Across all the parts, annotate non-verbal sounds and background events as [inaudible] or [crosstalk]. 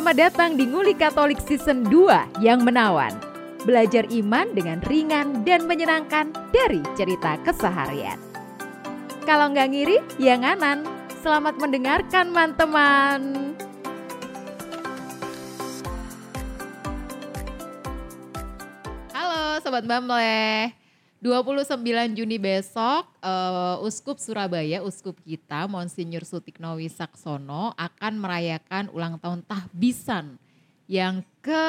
Selamat datang di Nguli Katolik Season 2 yang menawan. Belajar iman dengan ringan dan menyenangkan dari cerita keseharian. Kalau nggak ngiri, ya nganan. Selamat mendengarkan, teman-teman. Halo Sobat Bamle. 29 Juni besok uh, Uskup Surabaya, Uskup kita Monsinyur Sutikno Wisaksono akan merayakan ulang tahun tahbisan yang ke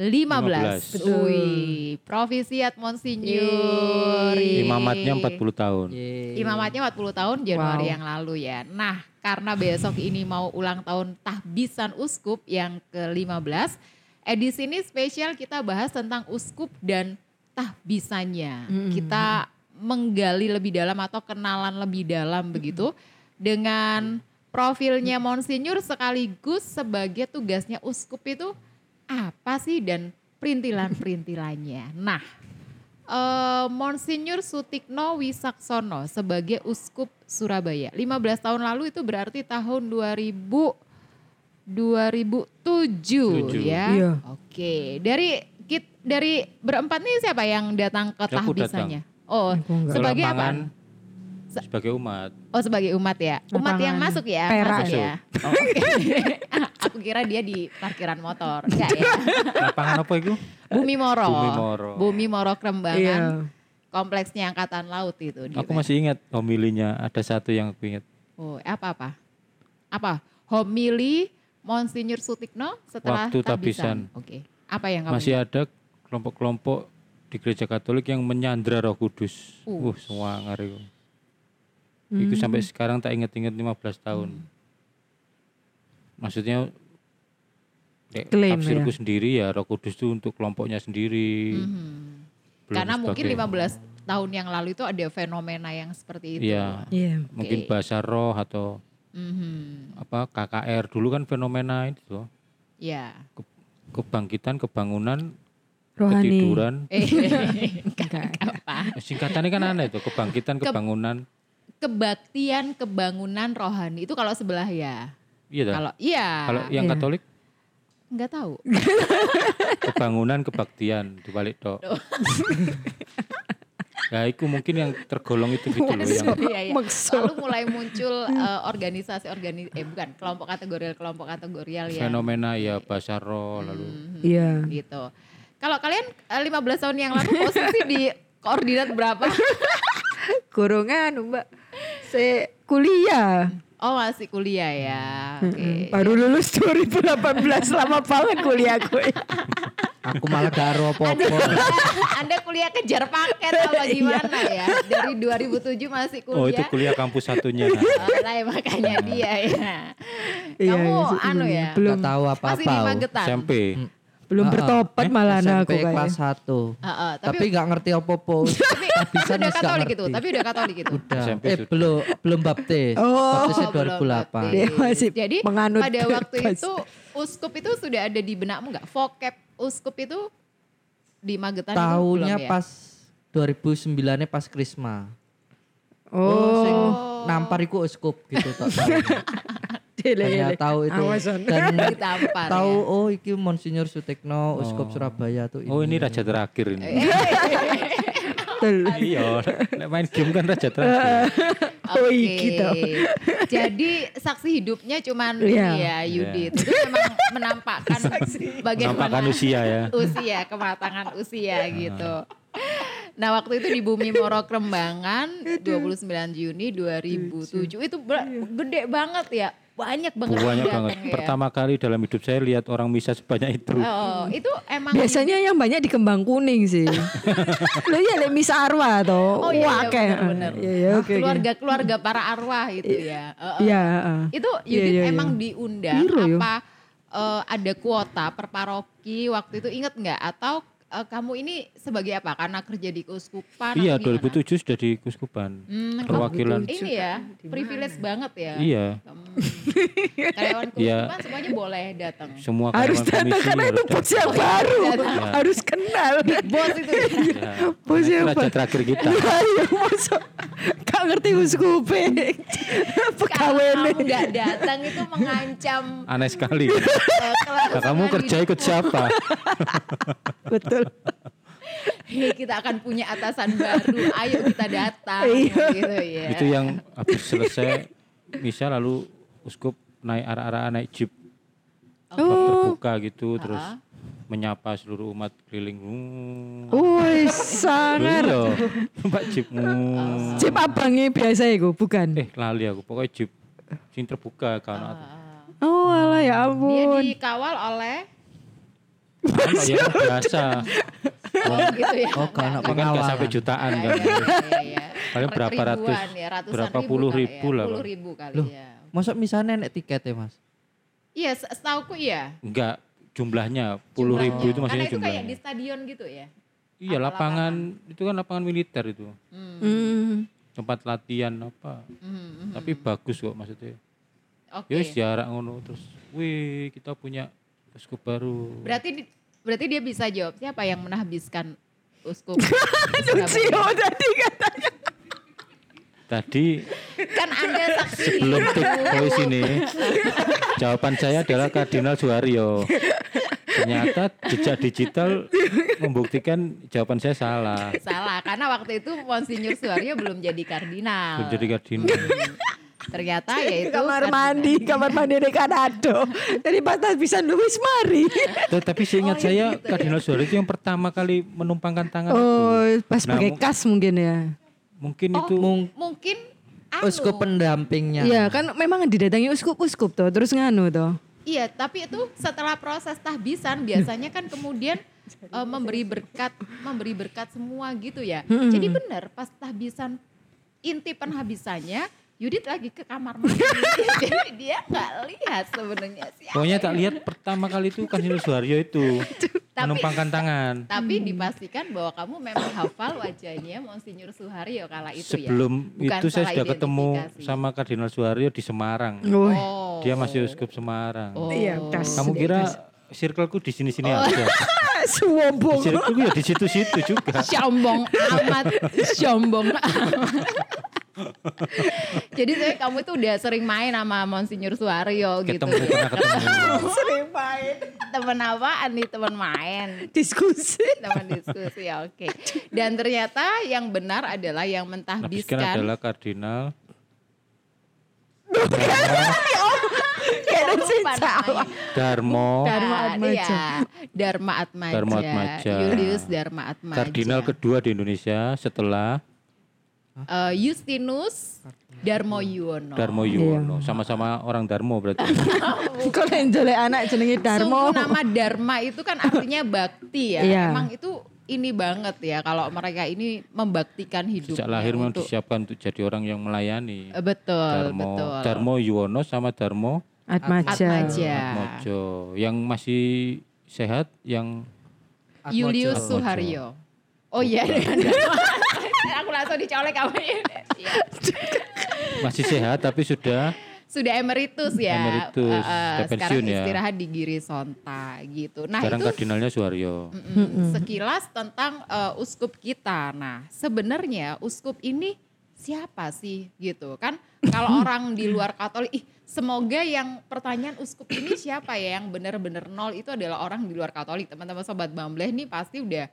15. 15. Wih, Provisiat Monsinyur. Imamatnya 40 tahun. Imamatnya 40 tahun Januari Wow. yang lalu ya. Nah, karena besok ini mau ulang tahun tahbisan uskup yang ke-15, edisi ini spesial kita bahas tentang uskup dan tahbisannya. Mm. Kita menggali lebih dalam atau kenalan lebih dalam begitu dengan profilnya Monsinyur sekaligus sebagai tugasnya uskup itu apa sih dan perintilan-perintilannya. Nah, eh, Monsinyur Sutikno Wisaksono sebagai uskup Surabaya. 15 tahun lalu itu berarti tahun 2000 2007 Tujuh. ya. Iya. Oke, dari dari berempat nih siapa yang datang ke tahbisannya? Oh, Aku enggak. sebagai apa? Sebagai umat. Oh, sebagai umat ya. Umat yang masuk ya, perak. masuk ya. Oh, Oke. [laughs] Aku kira dia di parkiran motor. Enggak ya. [laughs] Lapangan apa itu? Bumi Moro. Bumi Moro. Bumi Moro Krembangan. Iya. Kompleksnya Angkatan Laut itu. di Aku masih ingat homilinya ada satu yang aku ingat. Oh, apa apa? Apa? Homili Monsinyur Sutikno setelah Waktu tahbisan. tahbisan. Oke. Apa yang kamu Masih ingat? ada kelompok-kelompok di gereja Katolik yang menyandra Roh Kudus. Uh. Uh, semua ngari. Itu Hmm. sampai sekarang tak ingat-ingat 15 tahun. Maksudnya kayak Klaim, tafsirku sendiri ya Roh Kudus itu untuk kelompoknya sendiri. Belum Karena mungkin sebagai- 15 tahun yang lalu itu ada fenomena yang seperti itu. Iya. Iya. Mungkin Oke. bahasa roh atau Mhm. apa KKR dulu kan fenomena itu tuh. Ya. kebangkitan, kebangunan, Rohani. ketiduran. [laughs] Eh, Enggak. apa? Singkatannya kan aneh itu, kebangkitan, Ke- kebangunan. Kebaktian kebangunan rohani itu kalau sebelah ya. Iya. Kalau iya. Kalau yang Iya. Katolik nggak tahu. [laughs] kebangunan, kebaktian dibalik tok. ya itu mungkin yang tergolong itu gitu loh yang Iya, iya. Lalu mulai muncul eh, organisasi organi eh bukan kelompok kategorial kelompok kategorial ya. fenomena ya bahasa roh lalu Mhm, Iya. Gitu. Kalau kalian eh, 15 tahun yang lalu posisi di koordinat berapa? [laughs] Kurungan mbak. Se kuliah. Oh masih kuliah ya. Oke. Mm-mm. Baru lulus 2018 lama banget kuliah gue. Aku malah gak aro apa-apa. Anda kuliah kejar paket apa [laughs] gimana ya? Dari 2007 masih kuliah. oh itu kuliah kampus satunya Oh, lah ya, makanya dia ya. Iya, Kamu iya, anu belum. ya? Belum Gak tahu Masih di apa-apa. Magetan. SMP belum Ah, ah. bertobat Eh, malah nah aku SMP kayak. kelas 1. Heeh, tapi, Tapi gak ngerti apa-apa. [laughs] tapi udah Katolik itu, ngerti. tapi udah Katolik itu. Udah. SMP eh belum belum baptis. Oh. Baptisnya Oh, belum 2008. baptis. Dia masih Jadi menganut pada waktu itu uskup itu sudah ada di benakmu nggak? Vocab uskup itu di Magetan Tahunnya belum ya? pas 2009 pas Krisma. Oh. sing nampar iku uskup gitu. Dele, [laughs] Hanya tahu itu. Awasan. dan [laughs] ditampar tahu ya. oh iki Monsinyur Sutekno uskup Oh. Surabaya tuh oh ini raja terakhir Eh, ini Betul. [laughs] iya nek main game kan raja terakhir. [laughs] Oh, Oke. Jadi saksi hidupnya cuman Iya. ini ya Yudit. Itu memang menampakkan bagaimana menampakkan usia ya. Usia, kematangan usia gitu. Nah waktu itu di Bumi Moro Krembangan 29 Juni 2007 itu ber- gede banget ya banyak banget banyak banget ya. pertama kali dalam hidup saya lihat orang misa sebanyak itu Oh, itu emang Biasanya yang banyak di kembang kuning sih. [laughs] Lo iya lek misa arwah toh. Oh iya, Wah, iya kayak. benar-benar. Iya, iya, oke. oke. keluarga-keluarga para arwah itu ya. Eh, eh. Iya, heeh. Itu Iya, Yudit iya, iya. emang diundang Piro yo? apa eh, ada kuota per paroki waktu itu inget nggak atau eh, kamu ini sebagai apa? Karena kerja di keuskupan? iya atau gimana? 2007 sudah di kuskupan Hmm, perwakilan Ini ya, privilege banget ya. iya Hmm. Karyawan [laughs] Iya. keuskupan semuanya boleh datang. semua Harus datang komisi karena harus itu bos datang. yang baru. Harus kenal. Bos itu. Ya, Bos siapa? raja terakhir kita Ayo masuk. Gak ngerti uskupe. Kalau Pegawene. kamu nggak datang itu mengancam Aneh sekali. eh, Nah, kamu kerja ikut siapa? Betul. [laughs] Hei, kita akan punya atasan baru. Ayo kita datang. Iya. gitu ya. Itu yang habis selesai misa lalu uskup naik arah-arah naik jeep bak terbuka gitu terus menyapa seluruh umat keliling. Wih, Loh, sangar. iya, Mbak jeep. Hmm. Cip abangnya biasa iku, bukan? Eh lali aku pokoknya jeep sing terbuka kan. Oh, alah ya Dia ampun. dikawal oleh [laughs] ya biasa. oh, gitu ya. Oh, karena Itu kan sampai jutaan kan. Iya, iya, iya. Paling berapa ratus, ya, ratusan berapa ribu puluh kali ribu ya. lah, Puluh ribu kali Loh. ya. Masuk misalnya nek tiket ya mas? Iya, se- setauku iya. Enggak jumlahnya puluh ribu itu Karena maksudnya itu kayak jumlahnya. di stadion gitu ya. Iya lapangan itu kan lapangan militer itu Hmm. tempat latihan apa. Hmm, Tapi bagus kok maksudnya. Oke. Ya wis jarak ngono terus. Wih kita punya uskup baru. Berarti berarti dia bisa jawab siapa yang menahbiskan uskup? [laughs] Lucio tadi katanya. Tadi kan Anda saksi. sebelum take voice ini jawaban saya adalah Kardinal Suharyo. Ternyata jejak digital membuktikan jawaban saya salah. Salah, karena waktu itu Monsinyur Suaryo belum jadi kardinal. Belum jadi kardinal. Ternyata ya itu kamar mandi, [laughs] kamar mandi di Kanado. Dari batas bisa Louis Mari. Tetapi seingat Oh, iya saya gitu ya. Kardinal Suharyo itu yang pertama kali menumpangkan tangan Oh, itu. pas Nah, pakai kas mungkin ya. Mungkin Oh, itu mungkin anu, Uskup pendampingnya. Iya, kan memang didatangi uskup-uskup tuh, terus nganu tuh. Iya, tapi itu setelah proses tahbisan biasanya kan kemudian [laughs] eh, memberi berkat, memberi berkat semua gitu ya. Jadi benar pas tahbisan inti penhabisannya Yudit lagi ke kamar mandi. [laughs] Jadi dia nggak lihat sebenarnya siapa. pokoknya tak lihat pertama kali itu Kardinal Suharyo itu [laughs] Tapi- menumpangkan tangan. Tapi dipastikan bahwa kamu memang hafal wajahnya Monsinyur Suharyo kala itu ya. Sebelum itu saya sudah ketemu sama Kardinal Suharyo di Semarang. Oh. Dia masih uskup Semarang. Oh. Iya. Kamu kira circleku di sini-sini aja. [laughs] Suwombong. Circleku ya di situ-situ juga. sombong amat sombong [laughs] jadi saya kamu itu udah sering main sama Monsinyur Suaryo gitu Ketemu pernah ketemu. [laughs] Sering main. temen apaan nih temen main Diskusi. teman diskusi ya oke dan ternyata yang benar adalah yang Nabiskan mentahbiskan adalah kardinal Kayak ada Dharma Nah, Atmaja. Dharma Atmaja. Dharma Atmaja. Julius Dharma Atmaja. kardinal kedua di Indonesia setelah Eh, Justinus Darmo Yuwono. Darmo Yuwono. Sama-sama orang Darmo berarti. [laughs] Kok yang jelek anak jenenge Darmo. Sungguh nama Dharma itu kan artinya bakti ya. Iya. Emang itu ini banget ya kalau mereka ini membaktikan hidupnya Sejak lahir memang untuk disiapkan untuk jadi orang yang melayani. Eh, betul, Darmo, betul. Darmo Yuwono sama Darmo Atmaja. Atmaja. Mojo. Yang masih sehat, yang Julius. Suharyo. Oh iya dengan [laughs] [laughs] Aku langsung dicolek kamu masih sehat tapi sudah Sudah emeritus ya. Emeritus, sudah sekarang pensiun ya. istirahat di Giri Sonta gitu. Nah sekarang itu kardinalnya Suharyo. Mm-mm. Sekilas tentang uh, uskup kita. Nah, sebenarnya uskup ini siapa sih gitu kan? Kalau [laughs] orang di luar Katolik, ih semoga yang pertanyaan uskup ini siapa ya yang benar-benar nol itu adalah orang di luar Katolik. Teman-teman sobat Bambleh nih pasti udah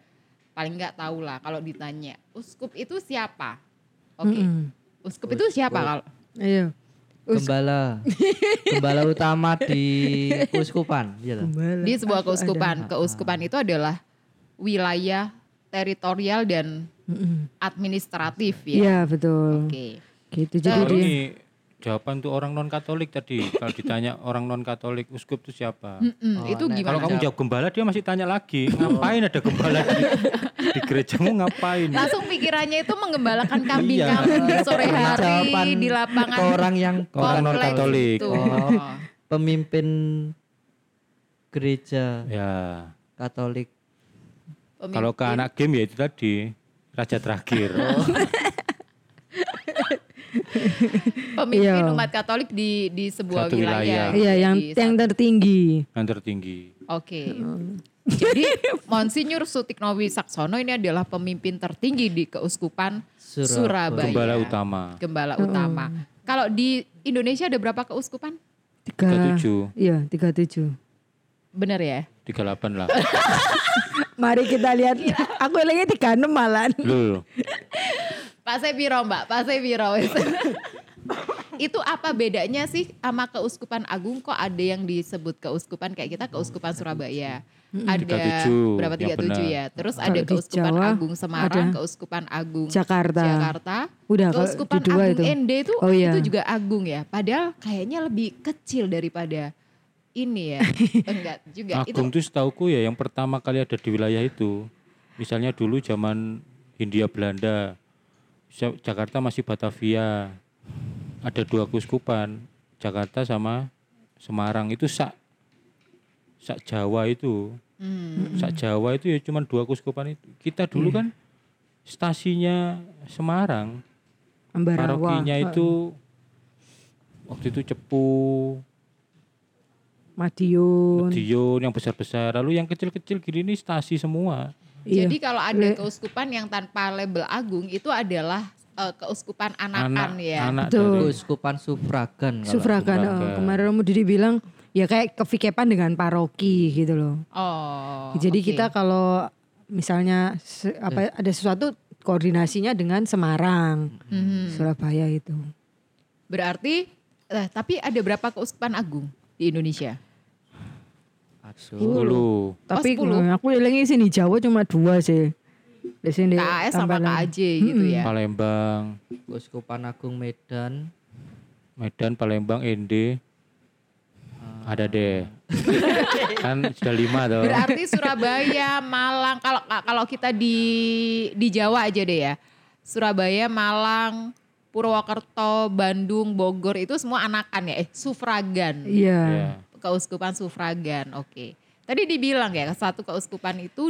paling nggak tahu lah kalau ditanya uskup itu siapa? Oke, Mm-mm. uskup itu siapa kalau? Ayo. Gembala. Gembala utama di keuskupan. Iya. Di sebuah keuskupan, keuskupan itu adalah wilayah teritorial dan administratif ya. Iya betul. Oke. Gitu jadi Kalau dia. ini jawaban tuh orang non Katolik tadi. Kalau ditanya orang non Katolik uskup itu siapa? Mm-mm, Oh, itu nek- gimana? Kalau kamu jawab gembala dia masih tanya lagi, ngapain ada gembala di, di gerejamu ngapain? Langsung pikirannya itu menggembalakan kambing Iya. kamu sore hari di lapangan orang yang orang kompleks non-Katolik. itu. Oh. pemimpin gereja Ya, Katolik. Pemimpin- kalau ke anak game ya itu tadi raja terakhir. [laughs] pemimpin Iya. umat Katolik di di sebuah Satu wilayah. wilayah. gitu, Iya yang di yang tertinggi. yang tertinggi. Oke. Jadi [laughs] Monsinyur Sutikno Wisaksono ini adalah pemimpin tertinggi di Keuskupan Surabaya. Surabaya. Gembala utama. Gembala utama. Kalau di Indonesia ada berapa keuskupan? Tiga. 37. Iya, 37. Bener ya? 38 lah. [laughs] Mari kita lihat. Aku lagi 36 malan. Pak Sepiro mbak, Pak Sepiro. [laughs] itu apa bedanya sih sama keuskupan agung kok ada yang disebut keuskupan kayak kita keuskupan Surabaya. Ada 37, berapa yang 37 benar. ya. Terus Kalau ada keuskupan Jawa agung Semarang, ada keuskupan agung Jakarta. Jakarta. Udah, kalau keuskupan di dua agung itu. ND itu Oh, iya. itu juga agung ya. Padahal kayaknya lebih kecil daripada ini ya. [laughs] Enggak juga. Agung itu tuh setauku ya yang pertama kali ada di wilayah itu. Misalnya dulu zaman Hindia Belanda, Ja- Jakarta masih Batavia. Ada dua keuskupan, Jakarta sama Semarang itu sak sak Jawa itu. hmm, Sak Jawa itu ya cuma dua keuskupan itu. Kita dulu kan stasinya Semarang, Ambarawa. parokinya itu waktu itu Cepu, Madiun. Madiun yang besar-besar. Lalu yang kecil-kecil gini ini stasi semua. Iya. Jadi kalau ada keuskupan yang tanpa label agung itu adalah eh, keuskupan anakan Anak, ya. anak Betul. dari Keuskupan Sufragan kalau Sufragan. Oh. Kemarin kamu bilang ya kayak kefikepan dengan paroki gitu loh. Oh. Jadi oke. kita kalau misalnya se- apa ada sesuatu koordinasinya dengan Semarang, Mhm. Surabaya itu. berarti eh, tapi ada berapa keuskupan agung di Indonesia? 10. Tapi 10. aku lagi sini Jawa cuma dua sih. Di sini KAS sama. KAJ gitu ya. Palembang, Keuskupan Agung Medan. Medan, Palembang, ND. Ada deh. [laughs] kan sudah lima tuh. Berarti Surabaya, Malang kalau kalau kita di di Jawa aja deh ya. Surabaya, Malang, Purwokerto, Bandung, Bogor itu semua anakan ya, eh sufragan. Iya. Ya. keuskupan sufragan. Oke. Tadi dibilang ya satu keuskupan itu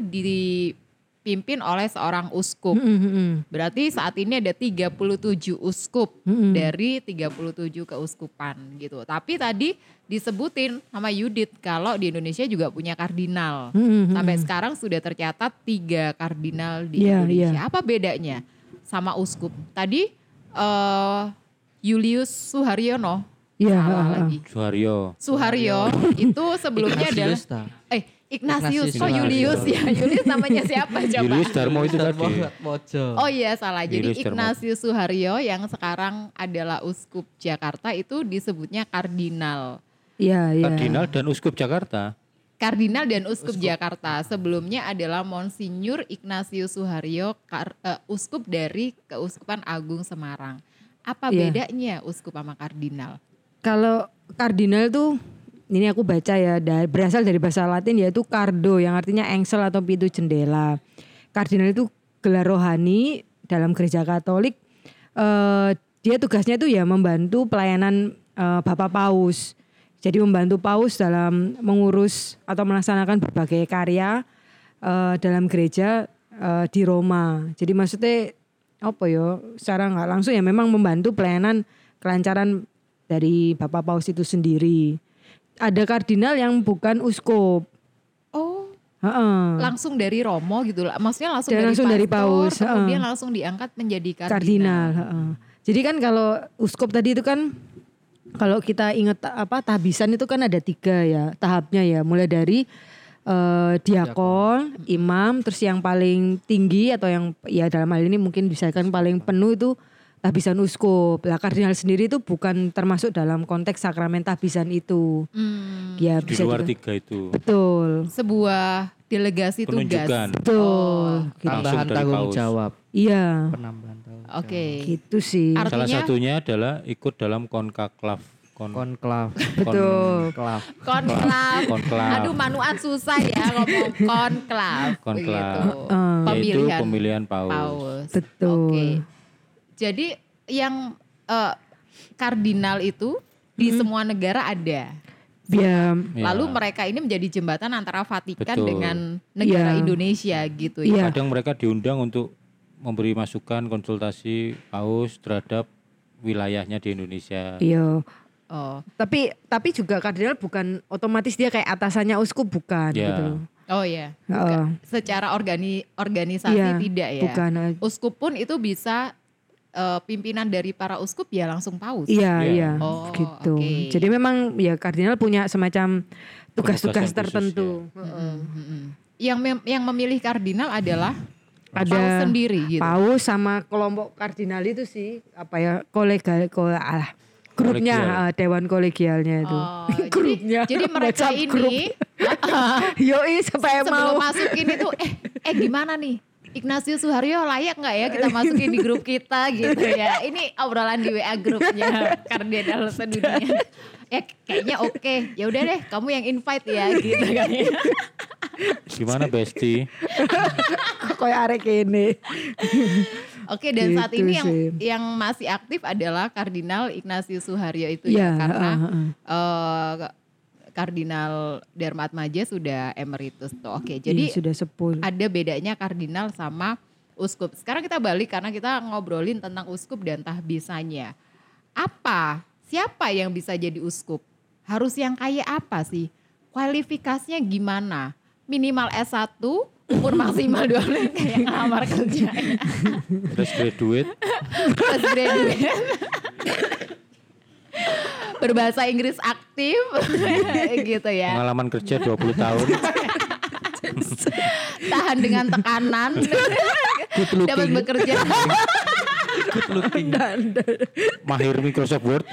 dipimpin oleh seorang uskup. Mm, mm, mm. Berarti saat ini ada 37 uskup Mm-mm. dari 37 keuskupan gitu. Tapi tadi disebutin sama Yudit kalau di Indonesia juga punya kardinal. Mm, mm, mm. Sampai sekarang sudah tercatat tiga kardinal di Iya, Indonesia. iya. Apa bedanya sama uskup? Tadi eh Julius Suharyono Iya, ha. lagi. Suharyo. Suharyo itu sebelumnya adalah eh Ignatius, Ignatius. kok Julius. Ya Julius namanya siapa? [laughs] Coba. Julius Darmo itu tadi. Oh iya salah. Jadi Julius. Ignatius Suharyo yang sekarang adalah uskup Jakarta itu disebutnya kardinal. Iya, iya. Kardinal dan Uskup Jakarta. kardinal dan uskup, Jakarta. Sebelumnya adalah Monsinyur Ignatius Suharyo kar- eh, uskup dari Keuskupan Agung Semarang. Apa Iya. bedanya uskup sama kardinal? Kalau kardinal tuh ini aku baca ya da- berasal dari bahasa Latin yaitu cardo yang artinya engsel atau pintu jendela. Kardinal itu gelar rohani dalam gereja Katolik. Eh, dia tugasnya itu ya membantu pelayanan eh, Bapak Paus. Jadi membantu Paus dalam mengurus atau melaksanakan berbagai karya eh, dalam gereja eh, di Roma. Jadi maksudnya apa ya? Secara nggak langsung ya memang membantu pelayanan kelancaran dari Bapak Paus itu sendiri. Ada kardinal yang bukan uskup. oh Heeh. langsung dari Romo gitu lah. Maksudnya langsung Dan dari langsung dari pastor, paus, kemudian langsung diangkat menjadi kardinal. Kardinal. heeh. Jadi kan kalau uskup tadi itu kan kalau kita ingat apa tabisan itu kan ada tiga ya tahapnya ya. Mulai dari eh, diakon, imam, terus yang paling tinggi atau yang ya dalam hal ini mungkin bisa kan paling penuh itu tabisan uskup. Lah kardinal sendiri itu bukan termasuk dalam konteks sakramen tabisan itu. Hmm, Ya Di bisa luar juga- tiga itu. Betul. sebuah delegasi Penunjukan. tugas. Betul. Gitu. Langsung Tambahan tanggung paus. jawab. Iya. Penambahan tanggung Oke. Gitu sih. Ar- Salah Artinya- satunya adalah ikut dalam konkaklav. Kon, Konklav. Betul. Konklav. Konklav. Konklav. Aduh manuan susah ya ngomong konklav. Konklav. begitu. Yaitu Pemilihan pemilihan paus. paus. Betul. Oke. Jadi yang eh, kardinal itu di semua negara ada. Ya, Ya. Lalu mereka ini menjadi jembatan antara Vatikan Betul. dengan negara Iya. Indonesia gitu Iya. ya. Kadang mereka diundang untuk memberi masukan konsultasi paus terhadap wilayahnya di Indonesia. iya. Oh. Tapi tapi juga kardinal bukan otomatis dia kayak atasannya uskup bukan Ya. gitu. Oh ya. Heeh. Secara organi organisasi Iya, tidak ya. bukan. Uskup pun itu bisa eh, pimpinan dari para uskup ya langsung paus. Iya, Iya. iya, Oh, gitu. oke. Jadi memang ya kardinal punya semacam tugas-tugas Penugasan khusus, tertentu. Mm-mm. Yang mem- yang memilih kardinal adalah Ada paus sendiri gitu. Paus sama kelompok kardinal itu sih apa ya kolegal ko, alah, grupnya Kolegial. eh, dewan kolegialnya itu. Oh, [laughs] jadi, grupnya. jadi [laughs] mereka WhatsApp group. ini [laughs] Yoi supaya sebelum mau. masukin itu eh eh gimana nih Ignatius Suharyo layak nggak ya kita masukin di grup kita gitu ya ini obrolan di WA grupnya kardinal sedunia ya kayaknya oke ya udah deh kamu yang invite ya gitu kan ya. Gimana Besti? Kayak arek ini. Oke dan saat Gitu ini yang sih. yang masih aktif adalah Kardinal Ignatius Suharyo itu ya, Iya, karena heeh, heeh. eh, Kardinal Darmatmaja sudah emeritus tuh. Oke, jadi Iya, sudah sepul. ada bedanya kardinal sama uskup. Sekarang kita balik karena kita ngobrolin tentang uskup dan tahbisanya. Apa? Siapa yang bisa jadi uskup? Harus yang kayak apa sih? Kualifikasinya gimana? Minimal S1, umur [laughs] maksimal 12 kayak ngelamar kerja. Terus graduate, Fresh graduate. [laughs] Berbahasa Inggris aktif [laughs] gitu ya. pengalaman kerja 20 tahun, [laughs] Tahan dengan tekanan. [laughs] Dapat bekerja. Good looking. mahir Microsoft Word,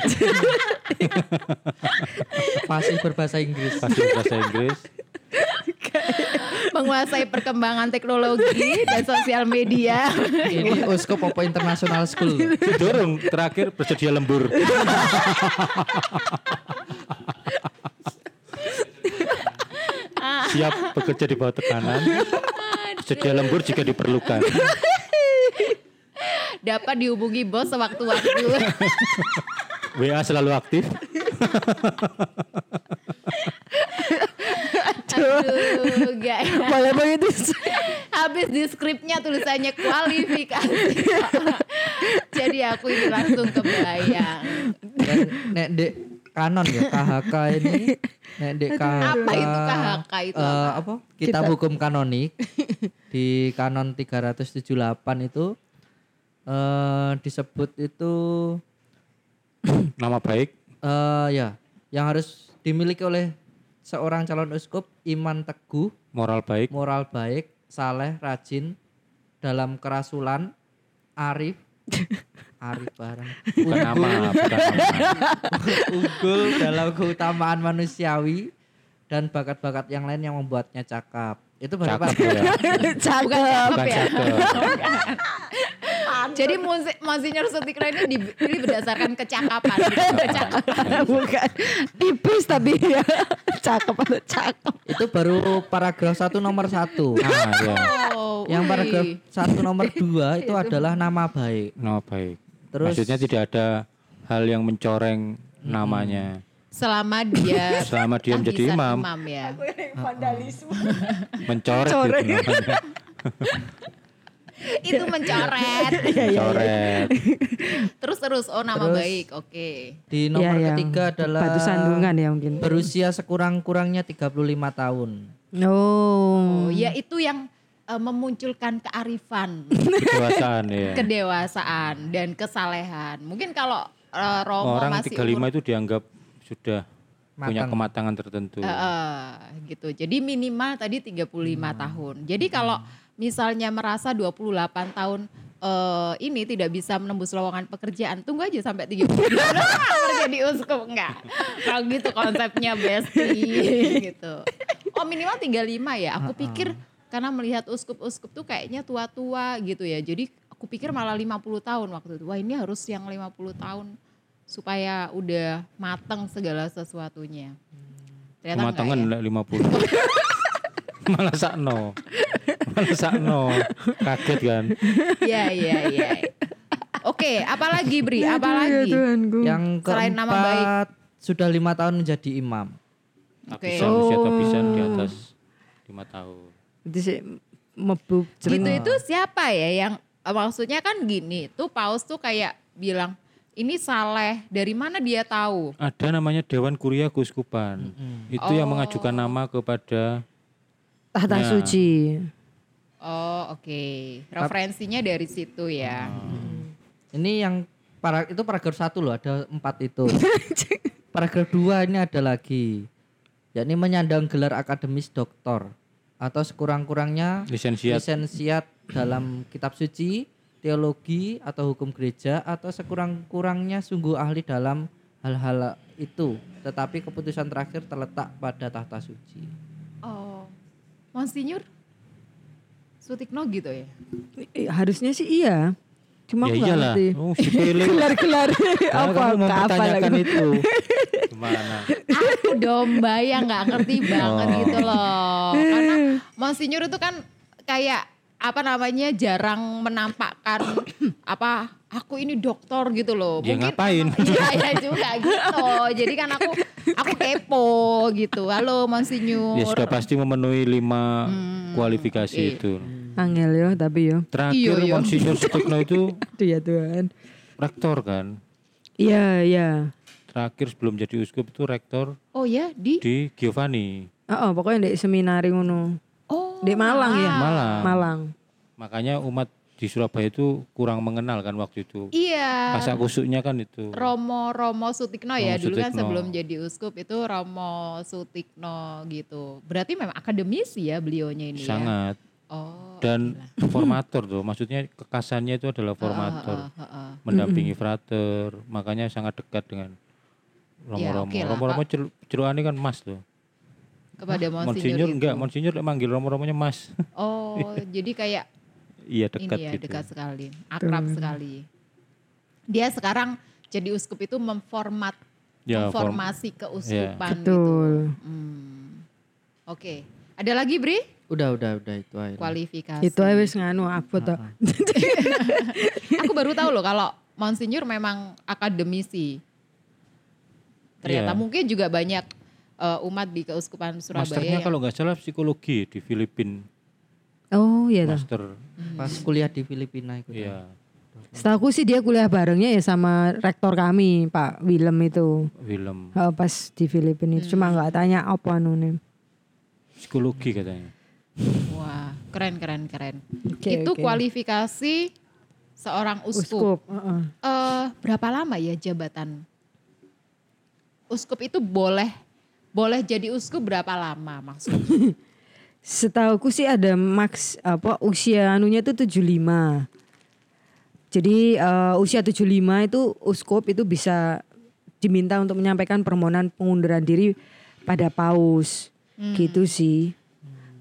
Masih berbahasa Inggris. pasti bahasa Inggris, menguasai perkembangan teknologi dan sosial media. Ini Uskup Popo International School. dorong terakhir bersedia lembur. Siap bekerja di bawah tekanan, sedia lembur jika diperlukan. Dapat dihubungi bos sewaktu-waktu. WA selalu aktif. Aduh, gak ya. Boleh begitu. Habis di skripnya tulisannya kualifikasi. Jadi aku ini langsung kebayang. Dan nek dek kanon ya KHK ini nek dek KHK Apa itu KHK itu eh, apa? apa? Kitab hukum kanonik di kanon 378 itu eh disebut itu Nama baik, eh ya yang harus dimiliki oleh seorang calon uskup iman teguh, moral baik, moral baik, saleh, rajin dalam kerasulan, arif, [laughs] arif bareng, bukan nama, bukan nama. [laughs] unggul dalam keutamaan manusiawi dan bakat-bakat yang lain yang membuatnya cakap. Itu baru Cakep apa? ya, [laughs] Bukan Cakep. bukan ya. cakep. Jadi musik Monsinyur Sutikra ini dipilih berdasarkan kecakapan. [laughs] Kecakapan. Bukan tipis tapi ya cakep atau cakep. Itu baru paragraf satu nomor satu. [laughs] Ah, ya, Oh, Yang paragraf satu nomor dua itu adalah nama baik. nama baik. Terus Maksudnya tidak ada hal yang mencoreng namanya. Selama dia [laughs] Selama dia menjadi imam, imam ya. Vandalisme. mencoret gitu Mencoreng. namanya. [laughs] Itu mencoret. [laughs] Mencoret. Terus terus oh nama Terus- baik. Oke. di nomor Iya, iya. ketiga adalah Batu sandungan ya mungkin. berusia sekurang-kurangnya 35 tahun. Oh. Oh, ya itu yang eh, memunculkan kearifan, Kedewasaan ya. kedewasaan dan kesalehan. Mungkin kalau eh, Romo Orang masih 35 umur itu dianggap sudah punya Matang. kematangan tertentu. Eh, gitu. Jadi minimal tadi 35 tahun. Jadi kalau misalnya merasa 28 tahun eh, ini tidak bisa menembus lowongan pekerjaan, tunggu aja sampai 30 kerja di uskup enggak. Kalau gitu konsepnya besti gitu. Oh minimal 35 ya. Aku pikir karena melihat uskup-uskup tuh kayaknya tua-tua gitu ya. Jadi aku pikir malah 50 tahun waktu itu. Wah ini harus yang 50 tahun supaya udah mateng segala sesuatunya. Ternyata Kematangan ya. enggak 50. [laughs] Malah sakno. Malah sakno. Kaget kan. Iya iya iya. Oke, apalagi Bri? Ya Apalagi? Tuhanku. Yang Selain nama baik. keempat sudah lima tahun menjadi imam. Oke. Bisa usia tabisan di Oh. atas 5 tahun. Itu sih mebuk Gitu itu siapa ya yang maksudnya kan gini, tuh paus tuh kayak bilang ini saleh, dari mana dia tahu? Ada namanya Dewan Kuria Keuskupan. Itu yang mengajukan nama kepada tahta Ya. suci. Oh oke, referensinya dari situ ya. Ini yang para itu paragraf satu loh, ada empat itu. [laughs] paragraf dua ini ada lagi, yakni menyandang gelar akademis doktor atau sekurang-kurangnya Lisensiat. lisensiat dalam kitab suci, teologi atau hukum gereja atau sekurang-kurangnya sungguh ahli dalam hal-hal itu. Tetapi keputusan terakhir terletak pada tahta suci. Oh, Monsinyur Sutikno gitu ya? Eh, harusnya sih iya. Cuma ya iyalah. ngerti. Oh, [laughs] Karena apa kamu apa lagi. itu. [laughs] Gimana? Aku domba yang nggak ngerti banget Oh. gitu loh. [laughs] Karena Monsinyur itu kan kayak apa namanya jarang menampakkan [coughs] apa aku ini dokter gitu loh. Ya, ngapain? [laughs] Iya ya juga gitu. Jadi kan aku aku kepo gitu. Halo Monsinyur. Ya sudah pasti memenuhi lima kualifikasi iya. itu. Angel yo tapi yo. Terakhir Iya, iya. Monsinyur Sutikno itu [laughs] Aduh ya Tuhan. rektor kan. Iya iya. Terakhir sebelum jadi uskup itu rektor Oh ya di di Giovanni. Oh, pokoknya di seminari ngono. Di Malang ya? Malang. Malang. Makanya umat di Surabaya itu kurang mengenal kan waktu itu. Iya. Kasak kusuknya kan itu. Romo Romo Sutikno ya Romo dulu kan sebelum jadi uskup itu Romo Sutikno gitu. Berarti memang akademisi ya beliaunya ini ya. Sangat. Oh. Dan [coughs] formator tuh, maksudnya kekasannya itu adalah formator. Heeh, heeh. mendampingi frater, makanya sangat dekat dengan Ya, Romo-Romo. oke lah, Romo-Romo ceru- ceruannya kan Mas tuh. Kepada Monsinyur Monsinyur itu. enggak, Monsinyur manggil Romo-Romonya Mas. [laughs] Oh, jadi kayak iya dekat ini ya gitu. dekat sekali, akrab sekali. Dia sekarang jadi uskup itu memformat Ya, form- memformasi keuskupan gitu. Betul. Hmm. Oke. Ada lagi Bri? Udah, udah, udah itu aja. Kualifikasi. Itu aja wis nganu toh. [laughs] Aku baru tahu loh kalau Monsinyur memang akademisi. Ternyata Iya. mungkin juga banyak eh, umat di keuskupan Surabaya Masternya yang kalau nggak salah psikologi di Filipina. Oh iya toh. Master. Pas kuliah di Filipina itu. Iya, Setahu sih dia kuliah barengnya ya sama rektor kami Pak Willem itu. film Oh, pas di Filipina itu. Cuma nggak tanya apa nih. psikologi katanya. Wah, keren keren keren. Oke, itu oke. kualifikasi seorang uskup. Uskup. heeh. Eh, berapa lama ya jabatan? Uskup itu boleh boleh jadi uskup berapa lama maksudnya? [laughs] Setauku sih ada max apa usia anunya itu 75. Jadi eh, usia 75 itu uskup itu bisa diminta untuk menyampaikan permohonan pengunduran diri pada paus. Gitu sih.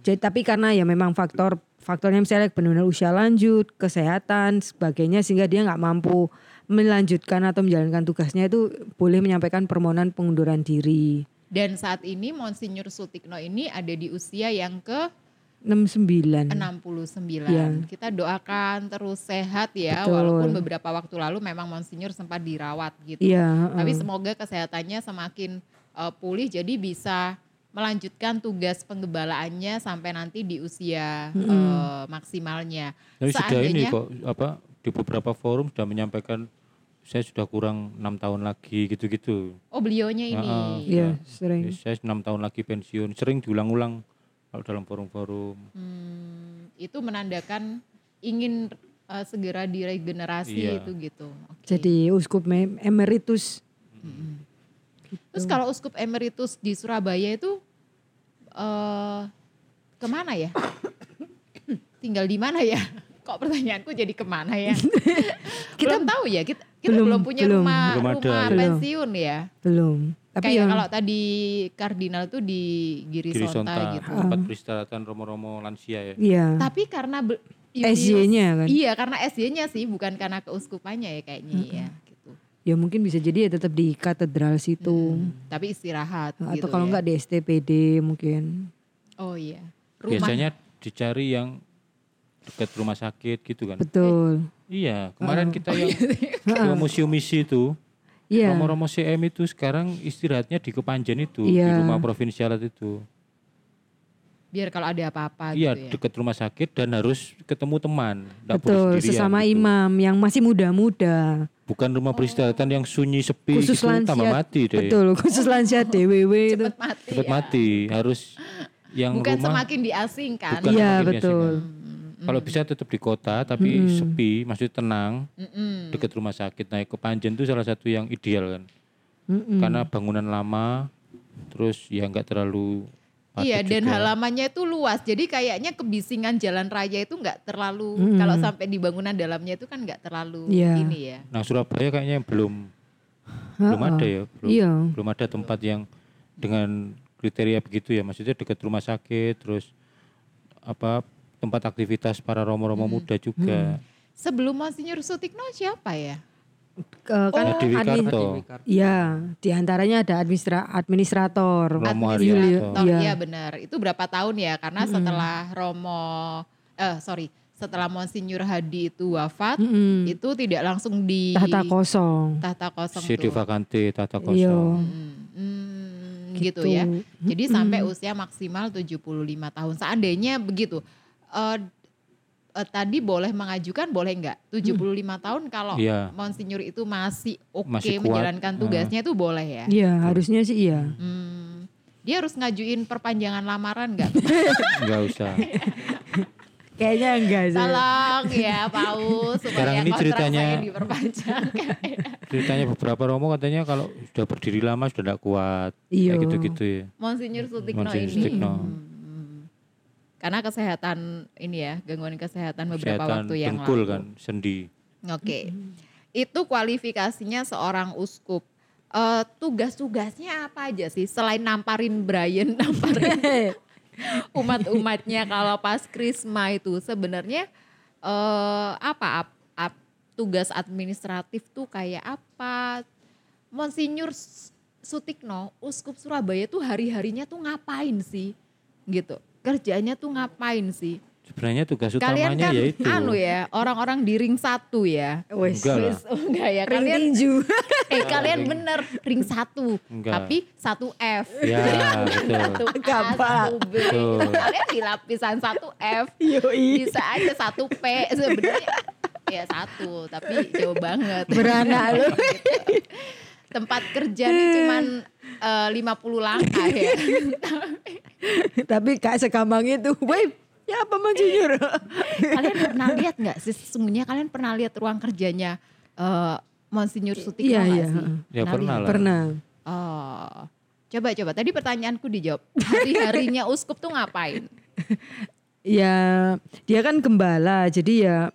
Jadi tapi karena ya memang faktor faktornya misalnya benar-benar usia lanjut, kesehatan, sebagainya sehingga dia nggak mampu melanjutkan atau menjalankan tugasnya itu boleh menyampaikan permohonan pengunduran diri. Dan saat ini Monsinyur Sutikno ini ada di usia yang ke 69. 69. Iya. Kita doakan terus sehat ya, Betul. walaupun beberapa waktu lalu memang Monsinyur sempat dirawat gitu. Iya, Tapi heeh. semoga kesehatannya semakin eh, pulih jadi bisa melanjutkan tugas penggembalaannya sampai nanti di usia eh, maksimalnya. Tapi sudah ini kok apa di beberapa forum sudah menyampaikan saya sudah kurang enam tahun lagi gitu-gitu. Oh beliaunya ini. Iya, Ya, sering. saya enam tahun lagi pensiun. Sering diulang-ulang kalau dalam forum-forum. Hmm, itu menandakan ingin eh, segera diregenerasi Iya. itu gitu. Oke. Jadi uskup me- emeritus. Terus kalau uskup emeritus di Surabaya itu eh ke mana ya? [coughs] Tinggal di mana ya? Kok pertanyaanku jadi ke mana ya? [laughs] kita belum tahu ya. Kita, kita belum, Belum, punya belum. rumah Belum ada, rumah ya. pensiun ya. Belum. Tapi Kayak yang kalau tadi kardinal tuh di Giri, Giri Sonta, Sonta, gitu. tempat peristirahatan romo-romo lansia ya. iya. Tapi karena be- SJ-nya kan. Iya, karena SJ-nya sih bukan karena keuskupannya ya kayaknya ya gitu. Ya mungkin bisa jadi ya tetap di katedral situ. Tapi istirahat Atau gitu kalau ya. enggak di STPD mungkin. Oh iya. Rumah Biasanya dicari yang dekat rumah sakit gitu kan. Betul. Iya, kemarin kita yang ke museum misi itu, Iya. romo-romo CM itu sekarang istirahatnya di Kepanjen itu, di Iya. rumah provinsialat itu. biar kalau ada apa-apa Iya, gitu ya. dekat rumah sakit dan harus ketemu teman. Betul, sendirian sesama gitu. imam yang masih muda-muda. Bukan rumah peristirahatan yang sunyi sepi Khusus gitu, lansia. tambah mati deh. Betul, khusus lansia [laughs] DWW itu. Cepet mati Cepat ya. mati, harus yang Bukan rumah semakin diasingkan. Bukan Iya betul. diasingkan. Kalau bisa tetap di kota tapi sepi, maksudnya tenang, Mm-mm. dekat rumah sakit. Naik ke Panjen itu salah satu yang ideal kan, Mm-mm. karena bangunan lama, terus ya nggak terlalu padat Iya dan juga. halamannya itu luas. Jadi kayaknya kebisingan jalan raya itu nggak terlalu Mm-mm. kalau sampai di bangunan dalamnya itu kan nggak terlalu Iya. ini ya. Nah Surabaya kayaknya belum belum Ha-ha. ada ya, belum, Iya. belum ada tempat yang dengan kriteria begitu ya, maksudnya dekat rumah sakit, terus apa tempat aktivitas para romo-romo muda juga. Sebelum Monsinyur Sutikno siapa ya? Ke- kan Ada Dewi admin- Karto, Iya, di antaranya ada administra administrator. Romo Administrator. Iya. Iya benar. Itu berapa tahun ya? Karena setelah Romo eh sorry, setelah Monsinyur Hadi itu wafat, Mm-mm. itu tidak langsung di Tahta kosong. tahta kosong CD tuh. vakante tata Iya. kosong. Hmm, hmm, gitu. ya. Jadi sampai usia maksimal 75 tahun. Seandainya begitu. Eh eh, tadi boleh mengajukan boleh enggak? 75 tahun kalau Iya. Monsinyur itu masih oke Masih kuat. menjalankan tugasnya itu boleh ya. Iya, harusnya sih iya. Hmm, dia harus ngajuin perpanjangan lamaran enggak? Enggak [laughs] usah. [laughs] Kayaknya enggak sih. Tolong ya Paus [laughs] supaya Sekarang ini ceritanya- diperpanjang. Ceritanya beberapa romo katanya kalau sudah berdiri lama sudah tidak kuat. Iya. Kayak gitu-gitu ya. Monsinyur Sutikno Monsinyur ini. Sutikno. Hmm. Karena kesehatan ini ya, gangguan kesehatan beberapa Kesehatan waktu yang dengkul lalu. kan, sendi. Oke. Itu kualifikasinya seorang uskup. Eh, tugas-tugasnya apa aja sih selain namparin Brian, [laughs] namparin [laughs] umat-umatnya kalau pas Krisma itu sebenarnya eh apa ap- ap- tugas administratif tuh kayak apa? Monsinyur Sutikno, uskup Surabaya tuh hari-harinya tuh ngapain sih? Gitu. Kerjanya tuh ngapain sih? Sebenarnya tugas Kalian utamanya kan yaitu anu ya, orang-orang di ring satu ya. Wes. Enggak lah. Wis, oh, enggak ya. Ring Kalian tinju. [laughs] eh kalian bener ring satu, Enggak. tapi satu F. Ya, [laughs] betul. Satu A, Gampang. satu B. Betul. Kalian di lapisan satu F, Yoi. bisa aja satu P sebenarnya. Ya satu, tapi jauh banget. Beranak lu. Tempat kerja nih cuman eh, 50 langkah ya. Tapi gak segampang itu. Woi, ya apa Monsinyur? kalian pernah lihat nggak sih sesungguhnya kalian pernah lihat ruang kerjanya eh, Monsinyur Sutikno Iya, nggak iya. sih? Ya pernah lah. Pernah. Oh, coba coba. Tadi pertanyaanku dijawab. Hari-harinya [laughs] uskup tuh ngapain? Ya, dia kan gembala. Jadi ya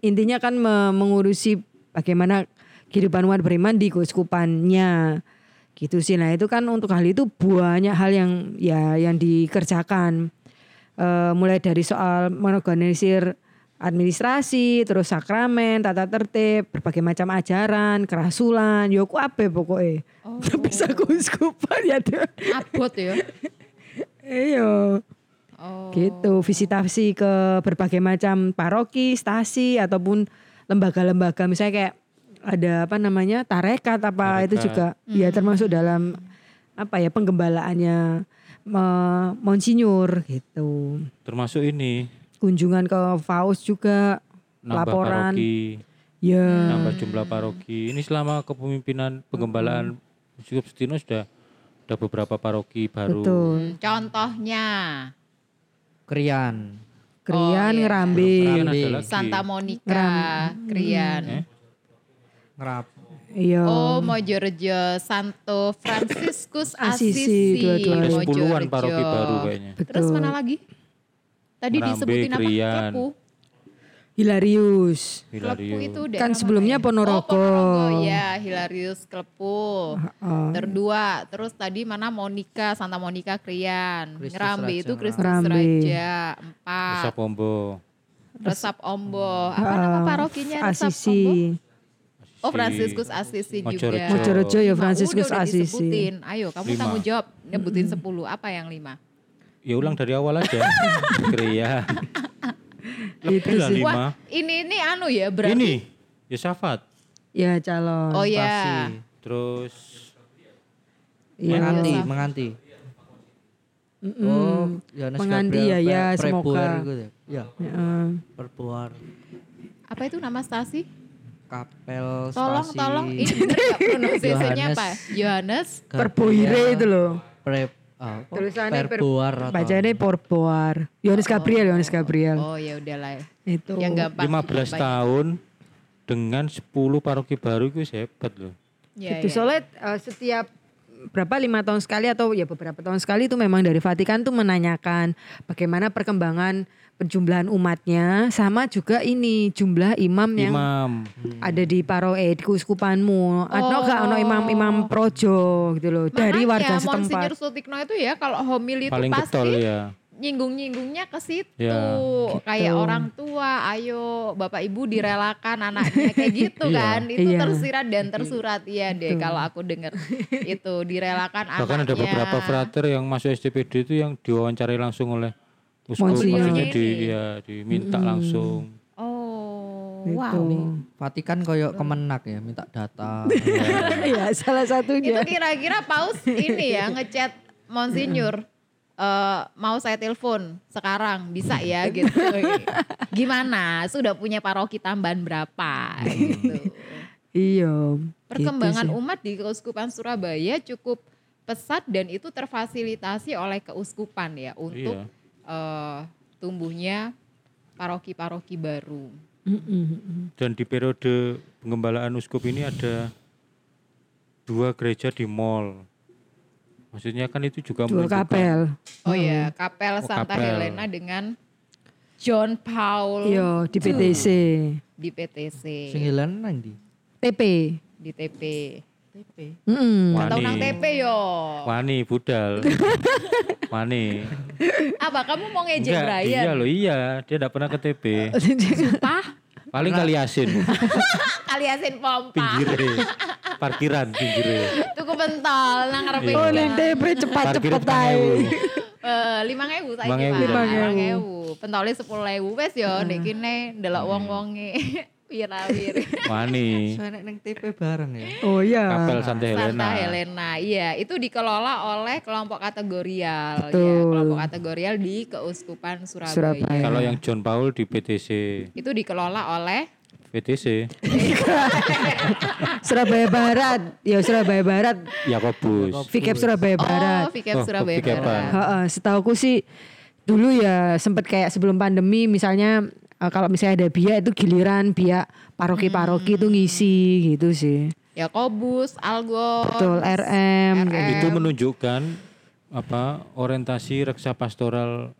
intinya kan me- mengurusi bagaimana kehidupan umat beriman di keuskupannya. Gitu sih. Nah, itu kan untuk hal itu banyak hal yang ya yang dikerjakan. Eh, mulai dari soal mengorganisir administrasi, terus sakramen, tata tertib, berbagai macam ajaran, kerasulan, yo ku apa pokoknya. Oh. [laughs] Bisa keuskupan ya tuh. Abot ya. Iya. Oh. gitu visitasi ke berbagai macam paroki stasi ataupun lembaga-lembaga misalnya kayak ada apa namanya tarekat apa itu Tarekat. juga ya termasuk dalam apa ya penggembalaannya me- monsinyur gitu Termasuk ini kunjungan ke Faust juga nambah laporan paroki, ya nambah jumlah paroki. Ini selama kepemimpinan penggembalaan Yusuf Sutino sudah ada beberapa paroki baru. betul Hmm, Contohnya Krian. Krian Oh, iya. Lagi. Santa Monica, Krian. Eh? Ngerap. iya Oh, Mojorejo, Santo Franciscus [coughs] Assisi, Assisi, dua-duanya. Sepuluhan paroki baru kayaknya. Terus betul mana lagi? Tadi Ngerambe, disebutin apa? Krian. Klepu. Hilarius Klepu Hilario. itu Kan sebelumnya ya? Ponorogo. Oh, Ponorogo ya, Hilarius Klepu. Heeh. Terdua, terus tadi mana Monica, Santa Monica Krian. Kristus Ngerambe Raja itu Kristus. Raja. Empat. Resap Ombo. Resap Ombo. Apa nama Eh, parokinya Resap Ombo? Oh Franciscus Assisi juga. Mojorejo. Ya Franciscus Assisi disebutin. Ayo kamu Lima. tanggung jawab nyebutin 10. Apa yang lima? Ya ulang dari awal aja. [laughs] Krian. itu Lebih lah sih lima. Wah ini ini anu ya berarti. Ini Yosafat. ya calon Oh ya. Terus Iya. Menganti, menganti. Oh, Yohanes Menganti Gabriel ya, ya, semoga. Gitu ya. Ya, Heeh. perbuar. Apa itu nama stasi? Kapel Tolong stasi. tolong ini gak Yohanes. apa? Yohanes Perboire itu loh Pre apa? Tulisannya per- Perboar atau Bacanya Porboar. Yohanes Gabriel, Yohanes Gabriel. Oh ya udahlah. ya. Itu. Yang gampang. 15 tahun dengan 10 paroki baru itu hebat loh. Ya, itu ya. soalnya eh, setiap berapa lima tahun sekali atau ya beberapa tahun sekali itu memang dari Vatikan tuh menanyakan bagaimana perkembangan penjumlahan umatnya sama juga ini jumlah imam yang Imam. ada di paro eh di keuskupanmu atau enggak ono imam-imam projo gitu loh dari warga Makanya setempat. Monsinyur Sutikno itu ya kalau homili itu Paling pasti getol ya. Nyinggung-nyinggungnya ke situ. Ya. Kayak orang tua, ayo Bapak Ibu direlakan anaknya kayak [laughs] gitu Iya. kan. Itu Iya. tersirat dan tersurat iya deh kalau aku dengar itu direlakan Bahkan anaknya. ada beberapa frater yang masuk STPD itu yang diwawancarai langsung oleh uskup maksudnya di ya diminta langsung. Oh, Gitu. wow. Vatikan koyo kemenak ya, minta data. [laughs] ya salah Itu satunya. kira-kira paus ini ya ngechat Monsinyur eh, mau saya telepon sekarang bisa ya [laughs] gitu. Gimana? Sudah punya paroki tambahan berapa gitu. Iya. Perkembangan gitu sih. umat di Keuskupan Surabaya cukup pesat dan itu terfasilitasi oleh keuskupan ya untuk Iya. eh, tumbuhnya paroki-paroki baru. Dan di periode pengembalaan uskup ini ada dua gereja di mall. Maksudnya kan itu juga Dua kapel. Oh ya, Kapel Oh, Santa kapel. Helena dengan John Paul Iya di PTC. di PTC, Sing nang ndi? TP. di TP. TP. Mm-mm. Atau Wani. nang TP yo. Wani budal. [laughs] Wani. Apa kamu mau ngejek Brian? iya loh iya, dia enggak pernah ke TP. [laughs] Pah, Paling kali asin, [laughs] kaliasin pompa. pinggirnya. Parkiran pinggirnya. Tuku pentol nang ngarepe. Oh Iya. ning TP cepet-cepet Parkir ae. Eh, lima ewu saya Lima ewu. kira. Lima ewu. ewu. Pentolnya sepuluh ewu wes yo. Nek kene delok wong wonge wirawir. [laughs] Wani. Soalnya nang TP bareng ya. Oh iya. Kapel Santa Helena. Santa Helena, iya itu dikelola oleh kelompok kategorial, ya Betul. kelompok kategorial di Keuskupan Surabaya. Surabaya. Kalau yang John Paul di PTC. Itu dikelola oleh PTC [laughs] Surabaya Barat. Ya Surabaya Barat. Yakobus. Vikep Surabaya Barat. Oh, Vikep Oh, Surabaya. Barat. Heeh, setauku sih dulu ya sempet kayak sebelum pandemi misalnya eh, kalau misalnya ada biak itu giliran biak paroki-paroki itu ngisi gitu sih. Yakobus, Algon, Betul, RM. kayak Itu menunjukkan apa orientasi reksa pastoral